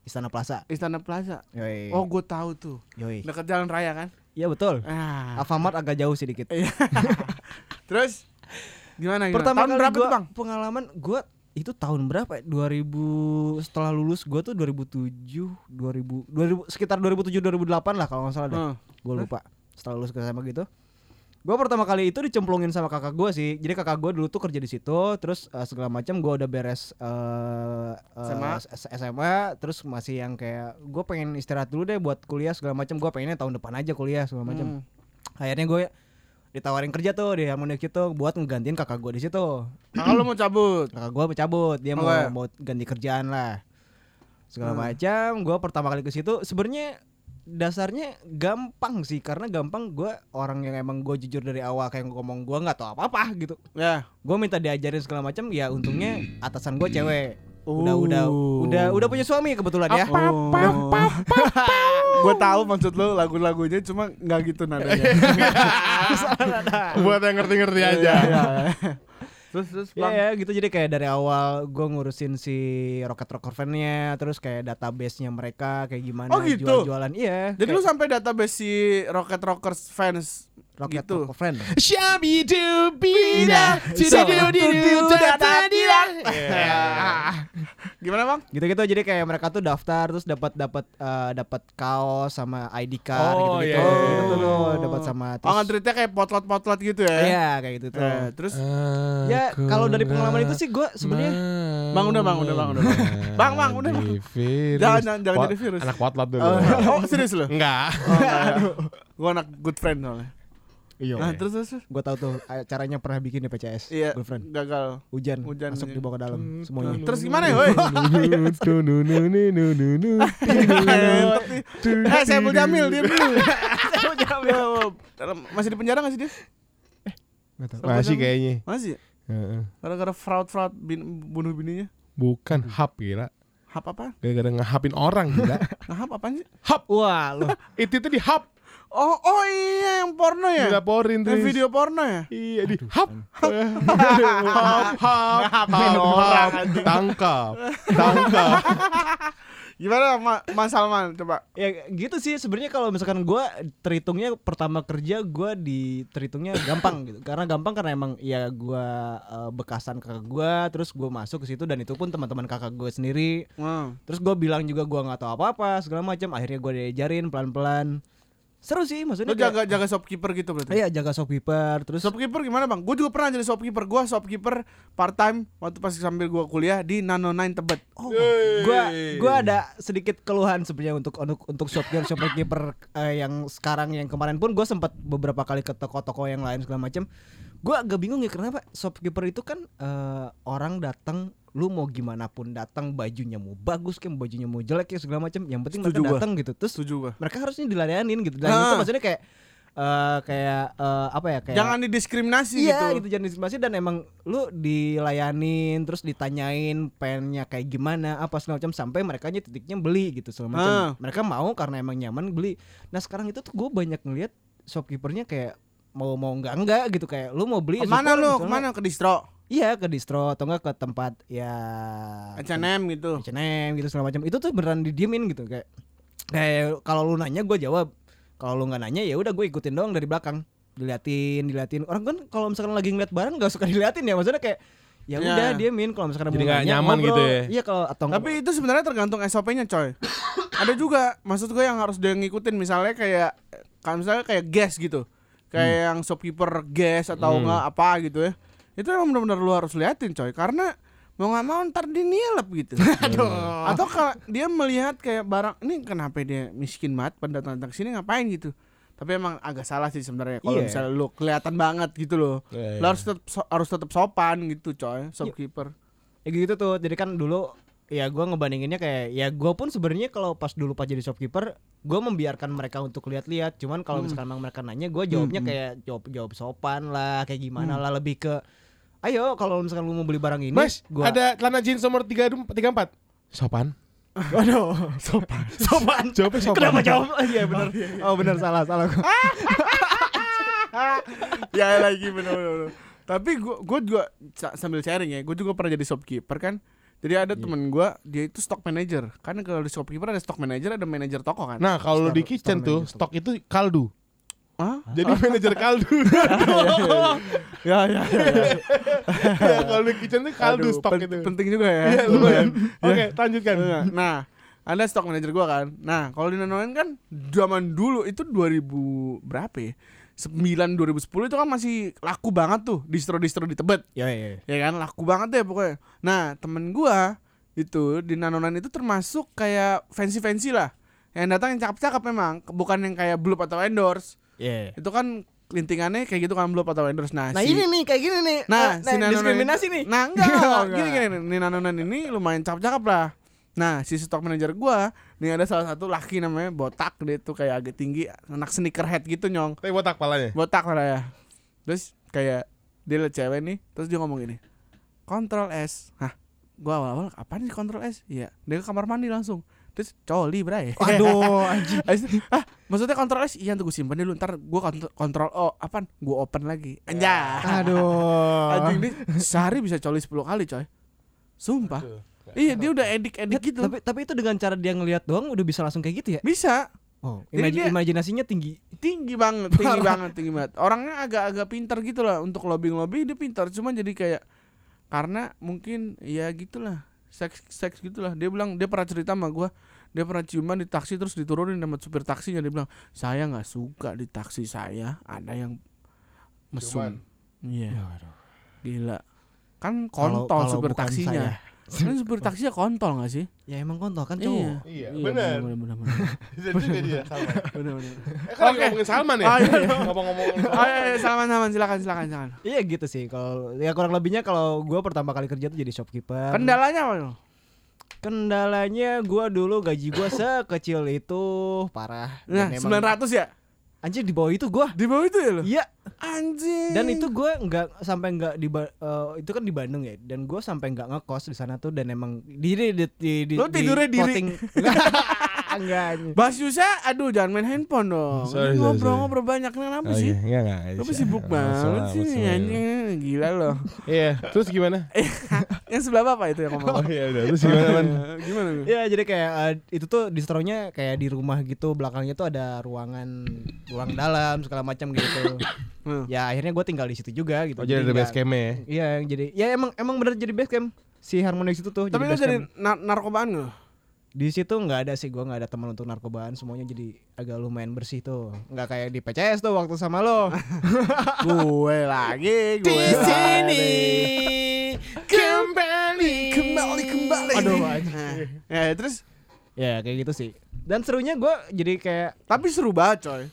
Istana Plaza. Istana Plaza. Yoi. Oh, gue tahu tuh. Yoi. Dekat jalan raya kan? Iya betul. Ah. Alfamart agak jauh sedikit. Iya. Terus gimana gimana? Pertama Tahun kali berapa gua tuh, Bang? pengalaman gua itu tahun berapa ya? 2000 setelah lulus gua tuh 2007, 2000 2000 sekitar 2007 2008 lah kalau nggak salah deh. Hmm. Gua lupa. Setelah lulus ke SMA gitu. Gua pertama kali itu dicemplungin sama kakak gua sih. Jadi kakak gua dulu tuh kerja di situ, terus eh, segala macam gua udah beres eh, eh, SMA. S- SMA, terus masih yang kayak gua pengen istirahat dulu deh buat kuliah segala macam. Gua pengennya tahun depan aja kuliah segala macam Hmm. akhirnya gue ditawarin kerja tuh di Harmonic itu buat ngegantiin kakak gue di situ Kakak lu mau cabut. kakak gue cabut dia mau Oke. mau ganti kerjaan lah segala Hmm. macam gue pertama kali ke situ sebenarnya dasarnya gampang sih karena gampang gue orang yang emang gue jujur dari awal kayak ngomong gue nggak tahu apa apa gitu Ya. gue minta diajarin segala macam ya untungnya atasan gue cewek Oh. udah udah udah punya suami kebetulan ya Oh. gue tahu maksud lu lagu-lagunya cuma nggak gitu nadanya. Buat yang ngerti-ngerti aja. Iya, iya. terus terus Ya, ya gitu jadi kayak dari awal gue ngurusin si Rocket Rocker fan-nya terus kayak database-nya mereka kayak gimana Oh, gitu? jual-jualan iya Jadi lu kayak sampai database si Rocket Rockers fans Rocket gitu. Fan Shabi dubida, cidididididu, dadadida. Gimana bang? gitu-gitu jadi kayak mereka tuh daftar terus dapat dapat eh, dapat kaos sama ID card Oh, gitu-gitu iya, iya, gitu tuh tuh dapat sama Oh terus ngetritnya kayak potlot-potlot gitu ya? iya kayak gitu tuh Eh, terus ya kalau dari pengalaman itu sih gue sebenarnya Bang, udah, Bang, udah, Bang, udah, Bang. Bang, udah, Bang. Jangan, jangan, jangan jadi virus. Anak potlot dulu. oh, oh, serius lu? Enggak. Oh, enggak. Gua anak good friend soalnya. Iya Nah, terus terus. terus. gue tahu tuh eh, caranya pernah bikin di PCS Iya, girlfriend gagal. hujan, Hujan, masuk iya. di bawah ke dalam semuanya Terus gimana ya, woi? Entot nih. Eh, saya mau Jamil, diam dulu. Saiful Jamil. Dalam- Masih di penjara gak sih dia? Masih kayaknya. Masih. Heeh. Gara-gara fraud-fraud bunuh bininya. Bukan hap gila. Hap apa? Gara-gara ngehapin orang gila. Nah, hap apaan sih? Hap. wah lu Itu itu di hap. Oh, oh iya yang porno ya? Dilaporin terus. video porno ya? Iya di hap. hap hap hap. Tangkap. Tangkap. Gimana Ma- Mas Salman? Coba. ya gitu sih sebenarnya kalau misalkan gua terhitungnya pertama kerja gua di terhitungnya gampang gitu karena gampang karena emang ya gua eh, bekasan kakak gua terus gua masuk ke situ dan itu pun teman-teman kakak gua sendiri Hmm. terus gua bilang juga gua nggak tahu apa-apa segala macam akhirnya gua diajarin pelan-pelan seru sih maksudnya Lu kayak- jaga jaga shopkeeper gitu berarti. Iya jaga shopkeeper terus Shopkeeper gimana bang? Gue juga pernah jadi shopkeeper. Gue shopkeeper part time waktu pas sambil gue kuliah di Nano Nine Tebet. Oh, gua gua ada sedikit keluhan sebenarnya untuk untuk untuk shopkeeper shopkeeper eh, yang sekarang yang kemarin pun gue sempat beberapa kali ke toko-toko yang lain segala macam. Gua agak bingung ya kenapa shopkeeper itu kan eh, orang datang lu mau gimana pun datang bajunya mau bagus kayak bajunya mau jelek kayak segala macam yang penting Setuju mereka datang gitu terus Setuju gue. mereka harusnya dilayanin gitu dan itu Ah. maksudnya kayak eh, kayak eh, apa ya kayak Jangan didiskriminasi Iya gitu. gitu jangan diskriminasi dan emang lu dilayanin terus ditanyain pengennya kayak gimana apa segala macam sampai mereka titiknya beli gitu segala macam. Ah. Mereka mau karena emang nyaman beli. Nah sekarang itu tuh gue banyak ngeliat shopkeepernya kayak mau mau enggak enggak gitu kayak lu mau beli syukur, lu? Ke mana ke distro? Iya ke distro atau enggak ke tempat ya H&M gitu. H&M gitu segala macam. Itu tuh beneran didiemin gitu kayak kayak kalau lu nanya gue jawab. Kalau lu nggak nanya ya udah gue ikutin doang dari belakang. Diliatin, diliatin. Orang kan kalau misalkan lagi ngeliat barang nggak suka diliatin ya. Maksudnya kayak ya Ya. udah diemin kalau misalkan Jadi nggak nyaman ngobrol. gitu ya. Iya kalau atau Tapi itu sebenarnya tergantung SOP-nya coy. Ada juga maksud gue yang harus dia ngikutin misalnya kayak kan misalnya kayak gas gitu. Kayak yang shopkeeper gas atau Hmm. enggak apa gitu ya. Itu emang benar-benar lu harus liatin coy karena mau nggak mau ntar dinilep gitu. Atau kalau dia melihat kayak barang ini kenapa dia miskin banget pada datang ke sini ngapain gitu. Tapi emang agak salah sih sebenarnya kalau Iya. misalnya lu kelihatan banget gitu loh. Iya, Lu harus tetap harus tetap sopan gitu coy, shopkeeper. ya gitu tuh. Jadi kan dulu ya gue ngebandinginnya kayak ya gue pun sebenarnya kalau pas dulu pas jadi shopkeeper gue membiarkan mereka untuk lihat-lihat cuman kalau misalkan emang mereka nanya gue jawabnya Hmm, kayak jawab jawab sopan lah kayak gimana lah lebih ke ayo kalau misalkan lu mau beli barang ini Mas, gua ada celana jeans nomor 3 34. Sopan. Waduh, sopan. Sopan. Jawabnya sopan. Kenapa jawab? Oh, Iya benar. Oh benar salah salah. ya lagi bener. Tapi gua gua juga sa- sambil sharing ya, gua juga pernah jadi shopkeeper kan. Jadi ada temen gua dia itu stock manager. Kan kalau di shopkeeper ada stock manager, ada manajer toko kan. Nah, kalau di kitchen store tuh manager. stok itu kaldu. Hah? Jadi manajer kaldu. Ya ya ya. Ya, kalau di kitchen tuh kaldu Aduh, stok pen- itu. Penting juga ya. Iya, lumayan. Oke, lanjutkan. Nah, ada stock manager gua kan. Nah, kalau di Nanoen kan zaman dulu itu 2000 berapa ya? 9 2010 itu kan masih laku banget tuh distro-distro di Tebet. Ya ya. ya kan laku banget deh pokoknya nah temen gua itu di nanonan itu termasuk kayak fancy fancy lah yang datang yang cakep-cakep memang bukan yang kayak blue atau endorse Ya. itu kan lintingannya kayak gitu kan blue atau endorse nah, Nah si- ini nih kayak gini nih. nah, Eh, si nanonan diskriminasi ini- nih. nah enggak, Oh, enggak. enggak. gini gini nih nanonan ini lumayan cakep-cakep lah nah si stock manager gua nih ada salah satu laki namanya botak dia tuh kayak agak tinggi anak sneakerhead gitu nyong. Tapi botak palanya. botak lah ya. Terus kayak dia liat cewek nih terus dia ngomong gini kontrol S hah gua awal-awal apa nih kontrol S iya. Dia ke kamar mandi langsung. Terus coli bray Aduh, anjing. Ah maksudnya kontrol S iya tuh gue simpen dulu ntar gua kont- kontrol O apaan? Gua open lagi. Anjay. Aduh. anjing dia sehari bisa coli 10 kali coy. Sumpah iya dia udah edik edik gitu Tapi tapi itu dengan cara dia ngelihat doang udah bisa langsung kayak gitu ya? bisa Oh, imaj- dia- imajinasinya tinggi. tinggi banget, tinggi banget, tinggi banget. Orangnya agak-agak pintar gitu lah untuk lobbying lobby dia pintar, cuma jadi kayak karena mungkin ya gitulah seks seks gitulah. Dia bilang dia pernah cerita sama gua, dia pernah ciuman di taksi terus diturunin sama supir taksinya dia bilang saya nggak suka di taksi saya ada yang mesum. Iya. Gila. Kan kontol supir taksinya. Kan supir taksinya kontol gak sih? Ya emang kontol kan cowok. Iya, benar. benar benar benar. Bisa juga dia Salman. benar benar. Eh, kan lagi ngomongin Salman ya? Oh, iya, iya. Ngomong-ngomong Oh iya, iya, salaman salaman silakan silakan silakan. Iya gitu sih kalau ya kurang lebihnya kalau gua pertama kali kerja tuh jadi shopkeeper. Kendalanya apa? Kendalanya gua dulu gaji gua sekecil itu parah. Nah, emang- 900 ya? Anjir di bawah itu gua. Di bawah itu ya lo? Iya. Anjing. Dan itu gua nggak sampai nggak di eh, itu kan di Bandung ya. Dan gua sampai nggak ngekos di sana tuh dan emang diri di di di, Lu tidurnya diri? clothing- Enggak. Bas Yusa, aduh jangan main handphone dong. Sorry, Ini sorry, Ngobrol-ngobrol banyak kenapa Oh, sih? iya, enggak enggak. Lu sibuk banget sih anjing. Gila loh. Iya, terus gimana? Yang sebelah bapak itu yang ngomong. Oh iya udah, terus gimana man? Gimana lu? Ya jadi kayak eh, itu tuh distronya kayak di rumah gitu belakangnya tuh ada ruangan ruang dalam segala macam gitu. Hmm. ya akhirnya gue tinggal di situ juga gitu. Oh jadi ada nggak- base camp ya? Iya jadi ya emang emang bener jadi base camp si Harmonix itu tuh Tapi lu jadi narkobaan lu? Di situ nggak ada sih gue nggak ada teman untuk narkobaan semuanya jadi agak lumayan bersih tuh nggak kayak di PCS tuh waktu sama lo gue lagi, gue Di sini kembali kembali kembali. Aduh, Nah, anjing. ya terus ya kayak gitu sih dan serunya gue jadi kayak tapi seru banget coy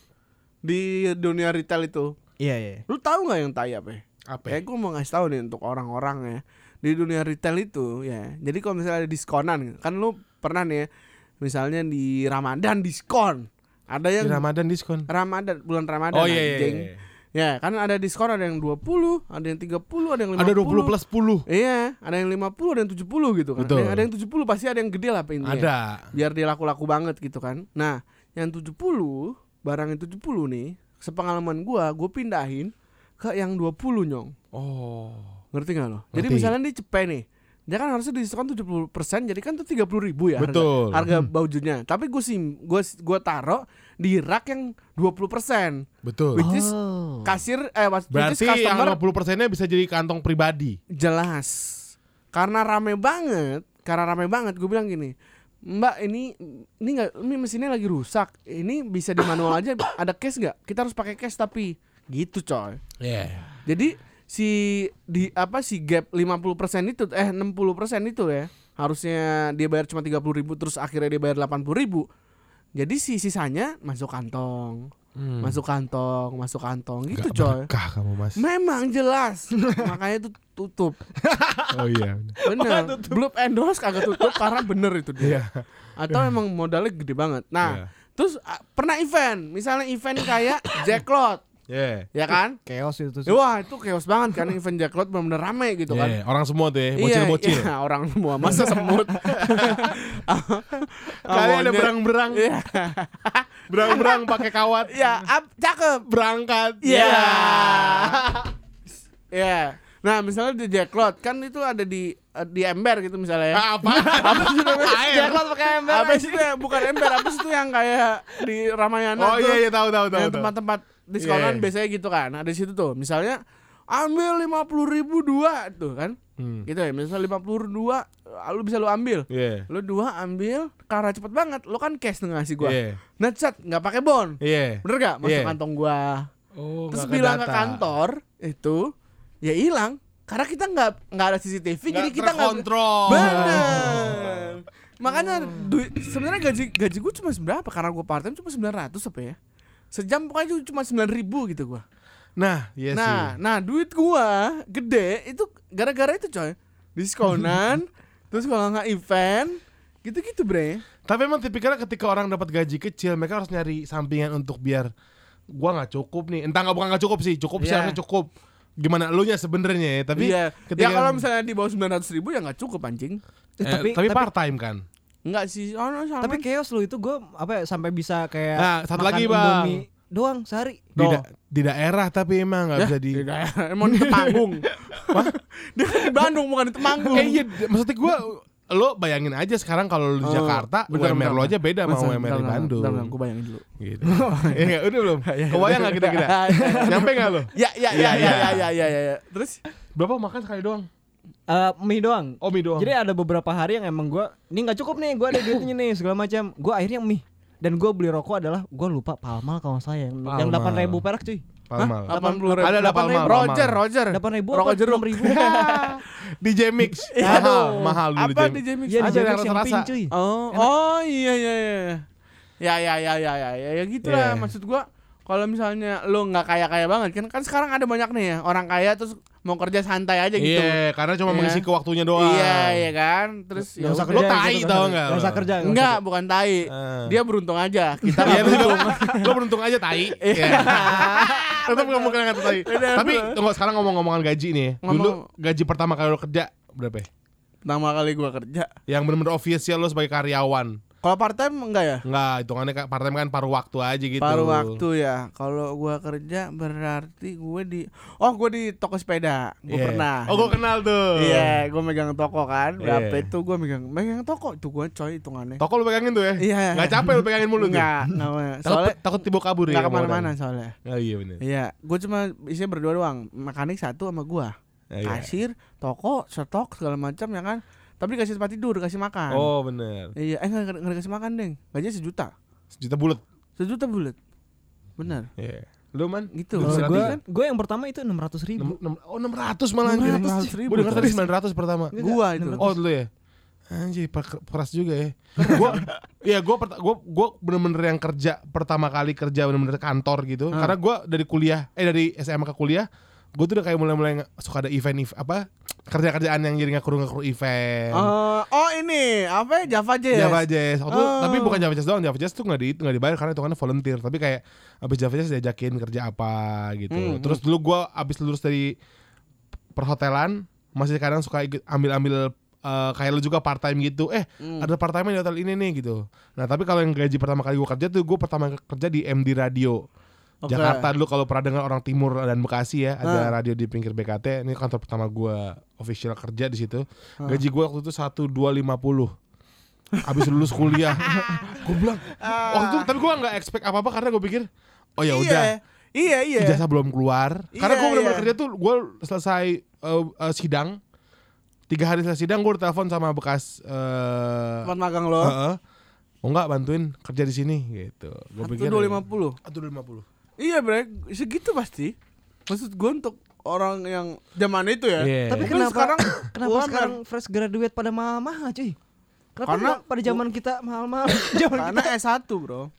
di dunia retail itu. iya iya Lu tahu nggak yang tai apa? ya? apa Ya gue mau ngasih tahu nih untuk orang-orang ya di dunia retail itu ya. Jadi kalau misalnya ada diskonan, kan lu pernah nih ya, misalnya di Ramadan diskon. Ada di yang Ramadan diskon Ramadan bulan Ramadan oh iya iya, anjing. iya. Ya, kan ada diskon ada yang 20, ada yang 30, ada yang 50. ada 20 plus 10 Iya, ada yang 50, ada yang 70 gitu kan. Betul. Ada yang 70 pasti ada yang gede lah apa intinya. ada Biar dia laku-laku banget gitu kan. Nah, yang 70, barang yang 70 nih, sepengalaman gua, gua pindahin ke yang 20 nyong. oh Ngerti gak lo? Jadi Ngerti. misalnya di cepet nih dia kan harusnya diskon 70% jadi kan tuh 30 ribu ya harga- Betul. harga, Hmm. bajunya tapi gue sim gue gue taro di rak yang 20% betul. Which is Oh. kasir eh which is berarti yang customer 50 persennya bisa jadi kantong pribadi. Jelas. Karena rame banget karena rame banget gue bilang gini Mbak ini ini nggak ini mesinnya lagi rusak. Ini bisa di manual aja ada cash nggak? Kita harus pakai cash tapi. Gitu coy. Yeah. Jadi si di apa si gap 50% itu eh 60% itu ya harusnya dia bayar cuma 30.000 ribu terus akhirnya dia bayar 80.000 ribu. Jadi si sisanya masuk kantong. Hmm. masuk kantong masuk kantong. Gitu Gak coy. berkah kamu mas. Memang jelas. Makanya itu tutup. Oh iya bener. Belum endorse kagak tutup karena bener itu dia. Iya. Atau emang modalnya gede banget. Nah Iya. terus ah, pernah event. Misalnya event kayak Jacklot yeah. Ya kan? chaos itu sih. Wah itu chaos banget kan event Jacklot bener-bener rame gitu kan. Yeah, orang semua tuh ya bocil-bocil. iya, orang semua. Masa semut? Kali ada berang-berang? Iya. berang-berang pakai kawat? Ya ap- cakep. Berangkat? Iya. Iya. Nah, misalnya di Jacklot kan itu ada di di ember gitu misalnya ya. Ah, apa Apa sih namanya? Air. Jacklot pakai ember. Apa sih itu ya? Bukan ember, apa sih itu yang kayak di Ramayana oh tuh. iya iya tahu tahu tahu Yang tempat-tempat diskonan Iya. biasanya gitu kan. Ada di situ tuh. Misalnya ambil lima puluh ribu dua tuh kan. Hmm. Gitu ya. Misalnya lima puluh dua, lu bisa lu ambil. Iya. Lu dua ambil karena cepet banget. Lu kan cash ngasih gua. Iya. Nah, set nggak pakai bon. Iya. Bener gak? Masuk Iya. kantong gua. Oh, Terus bilang ke kantor itu ya hilang karena kita nggak nggak ada CCTV Nggak jadi kita nggak terkontrol. bener makanya duit sebenarnya gaji gaji gue cuma berapa karena gue part time cuma 900 apa ya sejam pokoknya cuma sembilan ribu gitu gue Nah, iya nah sih. nah duit gue gede itu gara-gara itu coy diskonan terus kalau nggak event gitu-gitu bre Tapi emang tipikalnya ketika orang dapat gaji kecil, mereka harus nyari sampingan untuk biar gua nggak cukup nih. Entah nggak bukan nggak cukup sih, cukup sih Iya. harusnya cukup. Gimana lu nya sebenarnya ya, tapi iya ketika ya kalau misalnya di bawah sembilan ratus ribu ya nggak cukup anjing eh, Eh, tapi, tapi- part time kan. nggak sih oh, no, sama tapi chaos lu itu gue apa ya, sampai bisa kayak Nah, satu makan lagi, Bang. Indomie doang sehari Di, da- di daerah tapi emang nggak Ya, bisa di. di daerah. Emang di Temanggung. Dia di Bandung bukan di Temanggung. Eh iya, maksudnya gua lo bayangin aja sekarang kalau lu di Oh, Jakarta, bentar, UMR lo aja beda sama UMR di Bandung. bentar, bentar, Gue bayangin dulu. Gitu. Iya, udah belum? Kebayang nggak kita-kita? Nyampe nggak lo? Ya, ya, Iya, ya, iya. ya, ya, ya, ya, ya. Terus Berapa makan sekali doang? Eh, mie doang Oh, mie doang. Jadi ada beberapa hari yang emang gue ini nggak cukup nih, gue ada duitnya nih segala macam. Gue akhirnya mie dan gue beli rokok adalah gue lupa palmal kalau salah yang delapan ribu perak cuy. Palmal. delapan puluh ribu. Ada ada Palmal. Roger. Roger. Delapan ribu jeruk. enam ribu? di Jmix. Iya. mahal, mahal dulu Apa di Jamix? Iya, Ada di yang pink cuy. Oh, oh iya iya iya. Ya ya ya ya ya ya, ya gitu lah Iya. maksud gua kalau misalnya lo nggak kaya kaya banget kan kan sekarang ada banyak nih ya orang kaya terus mau kerja santai aja gitu. Iya, karena cuma Iya. mengisi ke waktunya doang. Iya iya kan terus Nggak usah kerja, tai gitu, tau nggak nggak Nggak usah kerja. nggak Enggak, bukan tai. Ah. Dia beruntung aja. Kita Iya, beruntung. lo beruntung aja tai. Iya. Tetap kamu kena kata tai. Tapi tunggu sekarang ngomong-ngomongan gaji nih. Dulu gaji pertama kali lo kerja berapa? ya? Pertama kali gua kerja. Yang benar-benar official lo sebagai karyawan. Kalau part time enggak ya? Enggak, hitungannya kan part time kan paruh waktu aja gitu. Paruh waktu ya. Kalau gua kerja berarti gue di Oh, gue di toko sepeda. Gue Iya. pernah. Oh, gue kenal tuh. Iya, gue megang toko kan. Berapa Iya. itu gue megang megang toko itu gue coy hitungannya. Toko lo pegangin tuh ya? Iya. Gak capek lo pegangin mulu tuh? Enggak, enggak. Soalnya takut tiba kabur ya? enggak kamu ke mana-mana orang? soalnya. Oh iya bener. Iya, gue cuma isinya berdua doang. Mekanik satu sama gua. Oh, iya. Kasir, toko, stok segala macam ya kan. Tapi dikasih tempat tidur, dikasih makan. Oh bener Iya, eh nggak nggak dikasih makan deng. Gajinya sejuta, Sejuta bulat sejuta bulat. Benar. Iya Lu man Gitu. Lu gue kan? gue yang pertama itu 600 ribu. Enam- enam- Oh 600 malah anjir 600 ribu, Gue denger tadi coy. 900 pertama Gua itu. Oh dulu ya Anjir keras juga ya Gue Iya gue gua, gua bener-bener yang kerja Pertama kali kerja bener-bener kantor gitu Hmm. Karena gue dari kuliah Eh dari SMA ke kuliah Gue tuh udah kayak mulai-mulai Suka ada event, ev- Apa Kerja-kerjaan yang jadi ngakru-ngakru event Eh, oh ini apa ya Java Jazz. Java Jazz. Waktu, Oh. Tapi bukan Java Jazz doang. Java Jazz tuh nggak di nggak dibayar karena hitungannya volunteer. Tapi kayak abis Java Jazz diajakin kerja apa gitu. Hmm, Terus dulu gua abis lulus dari perhotelan masih kadang suka ikut ambil-ambil eh, kayak lu juga part time gitu. Eh Hmm. ada part time di hotel ini nih gitu. Nah tapi kalau yang gaji pertama kali gua kerja tuh gua pertama kerja di MD Radio. Okay. Jakarta dulu kalau pernah dengar orang timur dan Bekasi ya, ada radio di pinggir BKT. Ini kantor pertama gua official kerja di situ. Gaji gua waktu itu satu dua lima puluh. Abis lulus kuliah, gue bilang ah. waktu itu tapi gua nggak expect apa apa karena gua pikir, oh ya iya. udah. Iya iya. Ijazah belum keluar. Iya, karena gue benar-benar iya. kerja tuh, gue selesai uh, uh, sidang. Tiga hari selesai sidang gue telepon sama bekas eh, uh, teman magang lo. Uh -uh, oh enggak bantuin kerja di sini gitu. Gua pikir 150. 150. Iya bre, segitu pasti. Maksud gue untuk orang yang zaman itu ya. Iya. Tapi kenapa sekarang kenapa UMR. sekarang fresh graduate pada mahal-mahal cuy? Kenapa Karena- pada zaman kita mahal-mahal? Karena kita. S1 bro.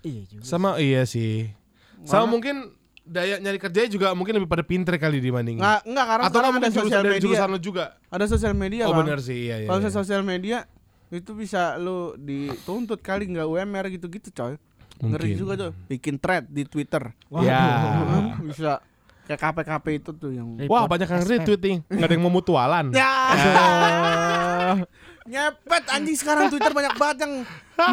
Iya juga. sama iya sih sama Mana? mungkin daya nyari kerjanya juga mungkin lebih pada pinter kali dibanding Nggak, nggak karena atau sekarang ada sosial media. jurusan lo juga Ada sosial media oh Bang. benar sih iya iya Kalau iya. sosial media itu bisa lu dituntut kali nggak UMR gitu-gitu coy. Ngeri Mungkin. juga tuh. Bikin thread di Twitter. ya bisa kayak KP-KP itu tuh yang wah banyak yang retweet nih nggak ada yang mau mutualan Ya. Nyepet anjing sekarang Twitter banyak banget yang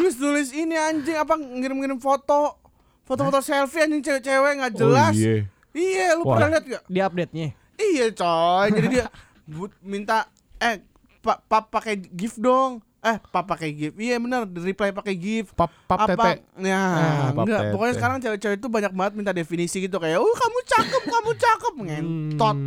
nulis-nulis ini anjing apa ngirim-ngirim foto. Foto-foto selfie anjing cewek-cewek nggak jelas. oh, iya. Iya, lu Wah. pernah lihat gak? Di update-nya. Iya coy, jadi dia but, minta eh pak pap pakai gift dong. Eh, pap pakai gift. Iya benar, di reply pakai gift. pap pap apa? tete Ya, Ah, pap enggak. tete. Hmm. Pokoknya sekarang cewek-cewek itu banyak banget minta definisi gitu kayak, "Oh, kamu cakep, kamu cakep." Ngentot.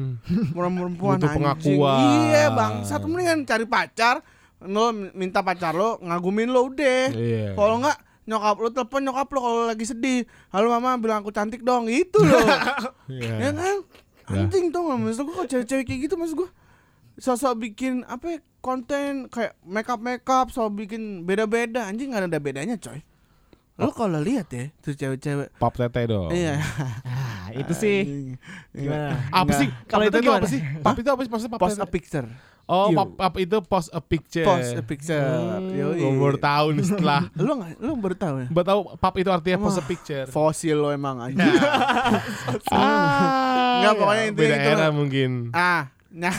perempuan Butuh anjing. pengakuan. Iya bang satu mendingan cari pacar lo minta pacar lo ngagumin lo udah Iya. kalau nggak nyokap lo telepon nyokap lo kalau lagi sedih halo mama bilang aku cantik dong itu lo Iya. ya kan anjing tuh nggak maksud gue kok cewek-cewek kayak gitu maksud gue sosok bikin apa ya, konten kayak makeup makeup so bikin beda-beda. Anjing nggak ada bedanya coy. Lo kalau lihat ya tuh cewek-cewek. Pap tete dong. Iya. Ah, itu sih. Gimana? apa sih? Kalau itu gimana? apa sih? Pap itu apa sih? Maksudnya pap post a picture. Oh You. pap, pap itu post a picture. Post a picture. Yoi. gue baru tahu nih setelah. Lu nggak lu baru tahu ya? Baru tahu pap itu artinya post a picture. Fosil lo emang aja ah, Nggak, pokoknya intinya beda gitu era mungkin. Ah nah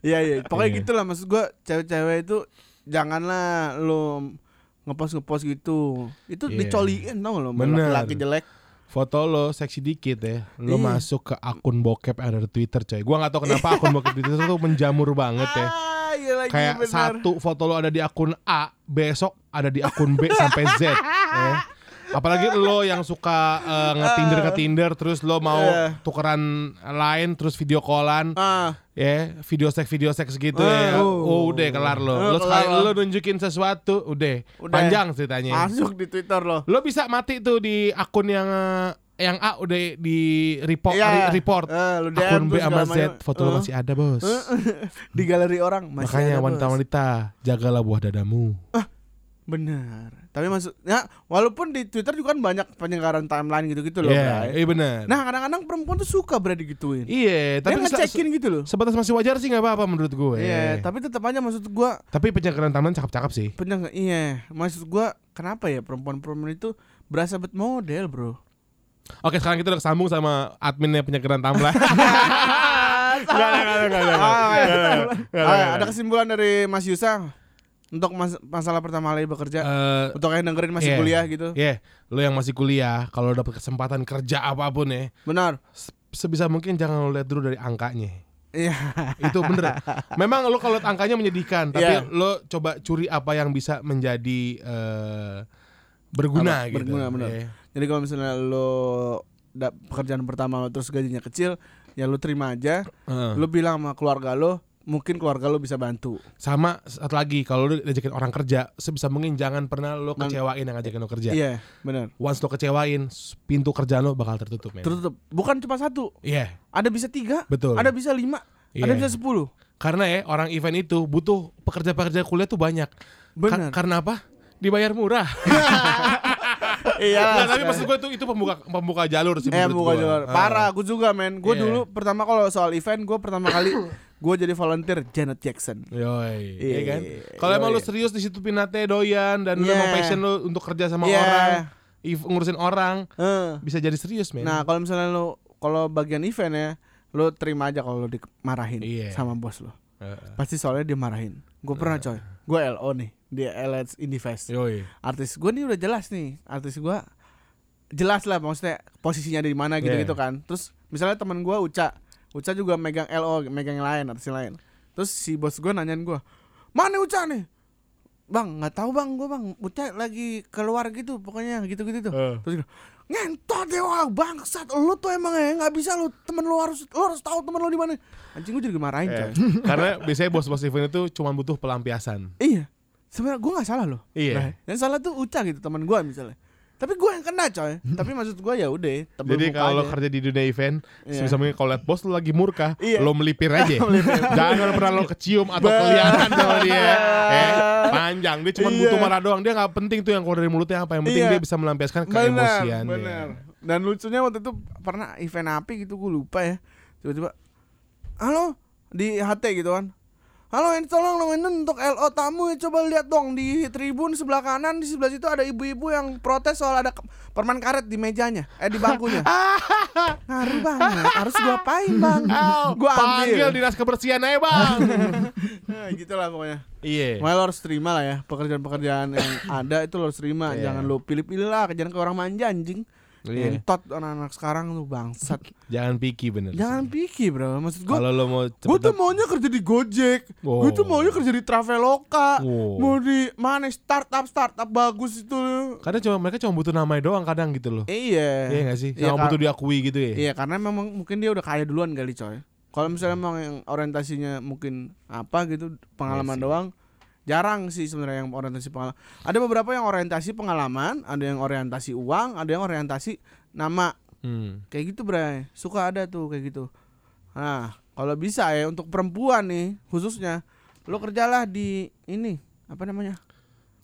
iya iya pokoknya Iya. gitulah maksud gua cewek-cewek itu janganlah lu ngepost ngepost gitu itu Iya. dicoliin tau lo laki jelek foto lo seksi dikit ya lo Iya. masuk ke akun bokep ada di Twitter coy gua nggak tahu kenapa akun bokep di Twitter tuh menjamur banget ya ah iya lagi kayak bener. satu foto lo ada di akun A besok ada di akun B sampai Z ya. apalagi lo yang suka eh, nge-tinder nge-tinder terus lo mau Iya. tukeran lain terus video callan ah. ya video seks video seks gitu Eh, ya. Oh. oh udah kelar lo. Eh, lo sekali lo. nunjukin sesuatu udah, Udah. panjang ceritanya. Masuk di twitter lo. Lo bisa mati tuh di akun yang eh, yang A udah di report Iya. re- report. Eh, lu DM akun B sama Z. foto lo Eh. masih ada bos. Di galeri orang masih makanya wanita-wanita jagalah buah dadamu. Benar tapi maksudnya walaupun di twitter juga kan banyak penyegaran timeline gitu-gitu loh Iya, Bray. iya benar. nah kadang-kadang perempuan tuh suka berarti digituin iya, Dia tapi se- ngecekin gitu loh sebatas masih wajar sih nggak apa-apa menurut gue. Iya, tapi tetap aja maksud gua Tapi penyegaran taman cakep-cakep sih. nggak? Iya, maksud gua kenapa ya perempuan-perempuan itu berasa bet model, Bro. Oke, sekarang kita udah kesambung sama adminnya penyegaran nggak. ada kesimpulan dari Mas Yusa untuk mas- masalah pertama kali bekerja Eh, untuk yang dengerin masih iya. kuliah gitu. Iya, lo yang masih kuliah, kalau dapat kesempatan kerja apa pun ya, Benar. se- sebisa mungkin jangan lo lihat dulu dari angkanya. Iya. Itu bener. Memang lo kalau angkanya menyedihkan, tapi Iya. lo coba curi apa yang bisa menjadi eh, berguna Apa? gitu. Berguna, bener. Iya. Jadi kalau misalnya lo pekerjaan pertama lo terus gajinya kecil, ya lo terima aja. Heeh. Lo bilang sama keluarga lo, mungkin keluarga lo bisa bantu. Sama satu lagi kalau lu ngajakin orang kerja sebisa mungkin jangan pernah lo Man- kecewain yang ngajakin lo kerja. Iya, benar. Once lo kecewain, pintu kerjaan lo bakal tertutup, men. Tertutup. Bukan cuma satu, Iya, ada bisa tiga, betul. ada bisa lima, ada Iya. bisa sepuluh. Karena ya orang event itu butuh pekerja-pekerja kuliah tuh banyak. Ka- Benar. karena apa? Dibayar murah. Iya. Nah, tapi maksud gue itu itu pembuka pembuka jalur sih. Eh gua. juga Ah. Parah aku juga men Gue Iya. dulu pertama kalau soal event Gue pertama kali Gue jadi volunteer Janet Jackson Yoi, Iya, iya kan? iya, Kalau emang lu serius di situ pinate doyan dan lu Iya. emang passion lu untuk kerja sama Iya. orang, ngurusin orang, Eh. bisa jadi serius, men. Nah kalau misalnya lo Kalau bagian event ya Lo terima aja kalau lo dimarahin Iya. Sama bos lo Heeh. Pasti soalnya dia marahin Gue pernah coy Gue LO nih Di LS Indie Fest Yoi. Artis gue nih udah jelas nih Artis gue Jelas lah maksudnya Posisinya di mana gitu-gitu Iya. kan Terus misalnya teman gue Uca Uca juga megang LO Megang yang lain Artis lain. Terus si bos gue nanyain gue Mana Uca nih? Bang nggak tahu bang. Gue bang Uca lagi keluar gitu Pokoknya gitu-gitu tuh. Eh. Terus dia, ngentot ya wah bangsat lu tuh emang ya nggak bisa lu temen lu harus lu harus tahu temen lu di mana. Anjing gue jadi dimarahin Eh, coy. Karena biasanya bos-bos event itu cuma butuh pelampiasan. iya. Sebenarnya gue nggak salah loh. Iya. Nah, yang salah tuh Uca gitu teman gue misalnya tapi gue yang kena coy tapi maksud gue ya udah Jadi kalau kerja di dunia event, Iya. sebisa mungkin kalau liat bos lo lagi murka, Iya. lo melipir aja. Jangan pernah lo kecium atau kelihatan sama dia. Eh, panjang. Dia cuma Iya. butuh marah doang. Dia nggak penting tuh yang keluar dari mulutnya apa. Yang penting Iya. dia bisa melampiaskan benar dan lucunya waktu itu pernah event apa gitu gue lupa ya tiba-tiba halo di HT gitu kan Halo, ini tolong dong ini untuk LO tamu coba lihat dong di tribun sebelah kanan di sebelah situ ada ibu-ibu yang protes soal ada permen karet di mejanya, eh di bangkunya. Ngaruh banget, harus gua apain bang? Gua Panggil ambil. dinas kebersihan aja bang. Nah, gitu lah pokoknya. Iya. Makanya lo harus terima lah ya pekerjaan-pekerjaan yang ada itu lo harus terima. Iya. Jangan lo pilih-pilih lah, jangan ke orang manja anjing. Iya. Entot anak-anak sekarang tuh bangsat. Jangan picky bener. Jangan pikir bro, maksud gua Kalau lo mau Gue tuh maunya kerja di Gojek, Oh. gue tuh maunya kerja di Traveloka, Oh. mau di mana startup startup bagus itu. kadang cuma mereka cuma butuh namanya doang kadang gitu loh. Iya. Iya gak sih? Iya, Sama Kak. butuh diakui gitu ya. Iya karena memang mungkin dia udah kaya duluan kali coy. Kalau misalnya memang yang orientasinya mungkin apa gitu pengalaman Iya sih. doang, jarang sih sebenarnya yang orientasi pengalaman. Ada beberapa yang orientasi pengalaman, ada yang orientasi uang, ada yang orientasi nama. Hmm. Kayak gitu bray, suka ada tuh kayak gitu. Nah kalau bisa ya untuk perempuan nih khususnya, lo kerjalah di ini apa namanya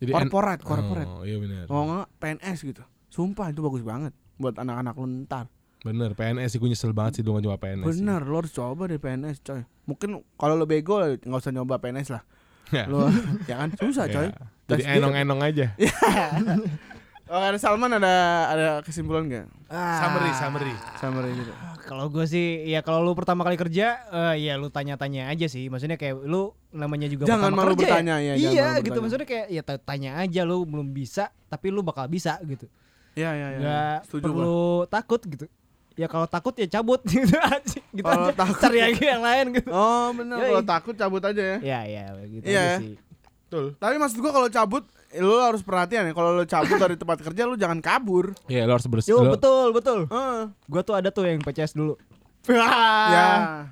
Jadi korporat, korporat. Oh, iya benar. Oh nggak PNS gitu. Sumpah itu bagus banget buat anak-anak lo ntar. Bener, PNS sih gue nyesel banget sih nggak coba PNS. Bener, lo harus coba deh PNS coy. Mungkin kalau lo bego nggak usah nyoba PNS lah. Ya. Lo ya kan susah coy. Ya. Jadi dia- enong-enong aja. Oh, ada Salman ada ada kesimpulan nggak? Summary, summary. Summary gitu. Kalau gue sih ya kalau lu pertama kali kerja eh, ya lu tanya-tanya aja sih. Maksudnya kayak lu namanya juga Jangan pertama malu kerja bertanya, ya, jangan Iya malu gitu bertanya. maksudnya kayak ya ta- tanya aja lu belum bisa tapi lu bakal bisa gitu. Iya iya iya. Nggak Setuju gua. perlu takut gitu. Ya kalau takut ya cabut gitu aja. Gitu Kalau aja. takut- Cari aja yang lain gitu. Oh bener, Yoi. kalau takut cabut aja ya. Ya ya gitu Iya. aja sih. Betul. Tapi maksud gua kalau cabut, eh, lo harus perhatian ya. Kalau lo cabut dari tempat kerja, lo jangan kabur. Iya, lo harus bersih. Yo lo- betul betul. Heeh. Gua tuh ada tuh yang PCS dulu. ya.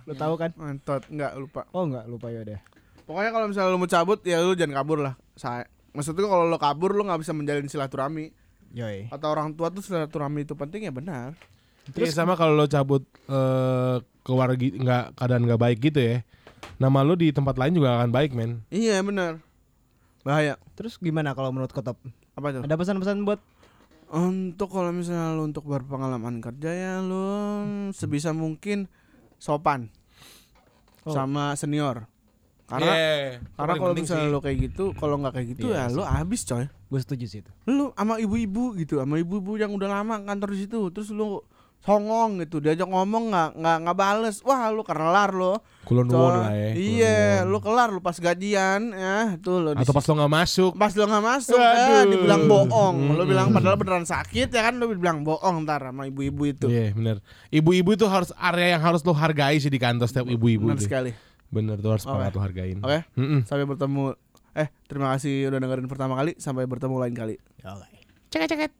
Lu tahu kan? Mantap, enggak lupa. Oh enggak lupa ya deh. Pokoknya kalau misalnya lo mau cabut, ya lo jangan kabur lah. Saya Maksudnya kalau lo kabur lo nggak bisa menjalin silaturahmi Yoi. Kata orang tua tuh silaturahmi itu penting ya benar Terus sama kalau lo cabut eh, keluar gi- nggak keadaan nggak baik gitu ya. Nama lo di tempat lain juga akan baik, men. Iya benar Bahaya Terus gimana kalau menurut Kotop? Apa tuh? Ada pesan-pesan buat Untuk kalau misalnya lo untuk berpengalaman kerja ya lo sebisa mungkin sopan Oh. sama senior. Karena Iya, itu karena kalau misalnya sih. lo kayak gitu, kalau nggak kayak gitu Iya ya lo habis coy. gue setuju sih itu. Lu sama ibu-ibu gitu, sama ibu-ibu yang udah lama kantor di situ, terus lu songong gitu, diajak ngomong nggak nggak nggak bales, wah lu kelar lo. Kulon won lah ya. Iya, lu kelar lu pas gajian ya, tuh lo Atau pas lo nggak masuk. pas lo nggak masuk Aduh. ya, dibilang bohong lo bilang padahal beneran sakit ya kan lo bilang bohong ntar sama ibu-ibu itu Iya, bener. Ibu-ibu itu harus area yang harus lo hargai sih di kantor setiap ibu-ibu benar itu. sekali Bener tuh harus Oke. banget lo hargain. oke Mm-mm. sampai bertemu eh terima kasih udah dengerin pertama kali sampai bertemu lain kali Oke. Ceket ceket.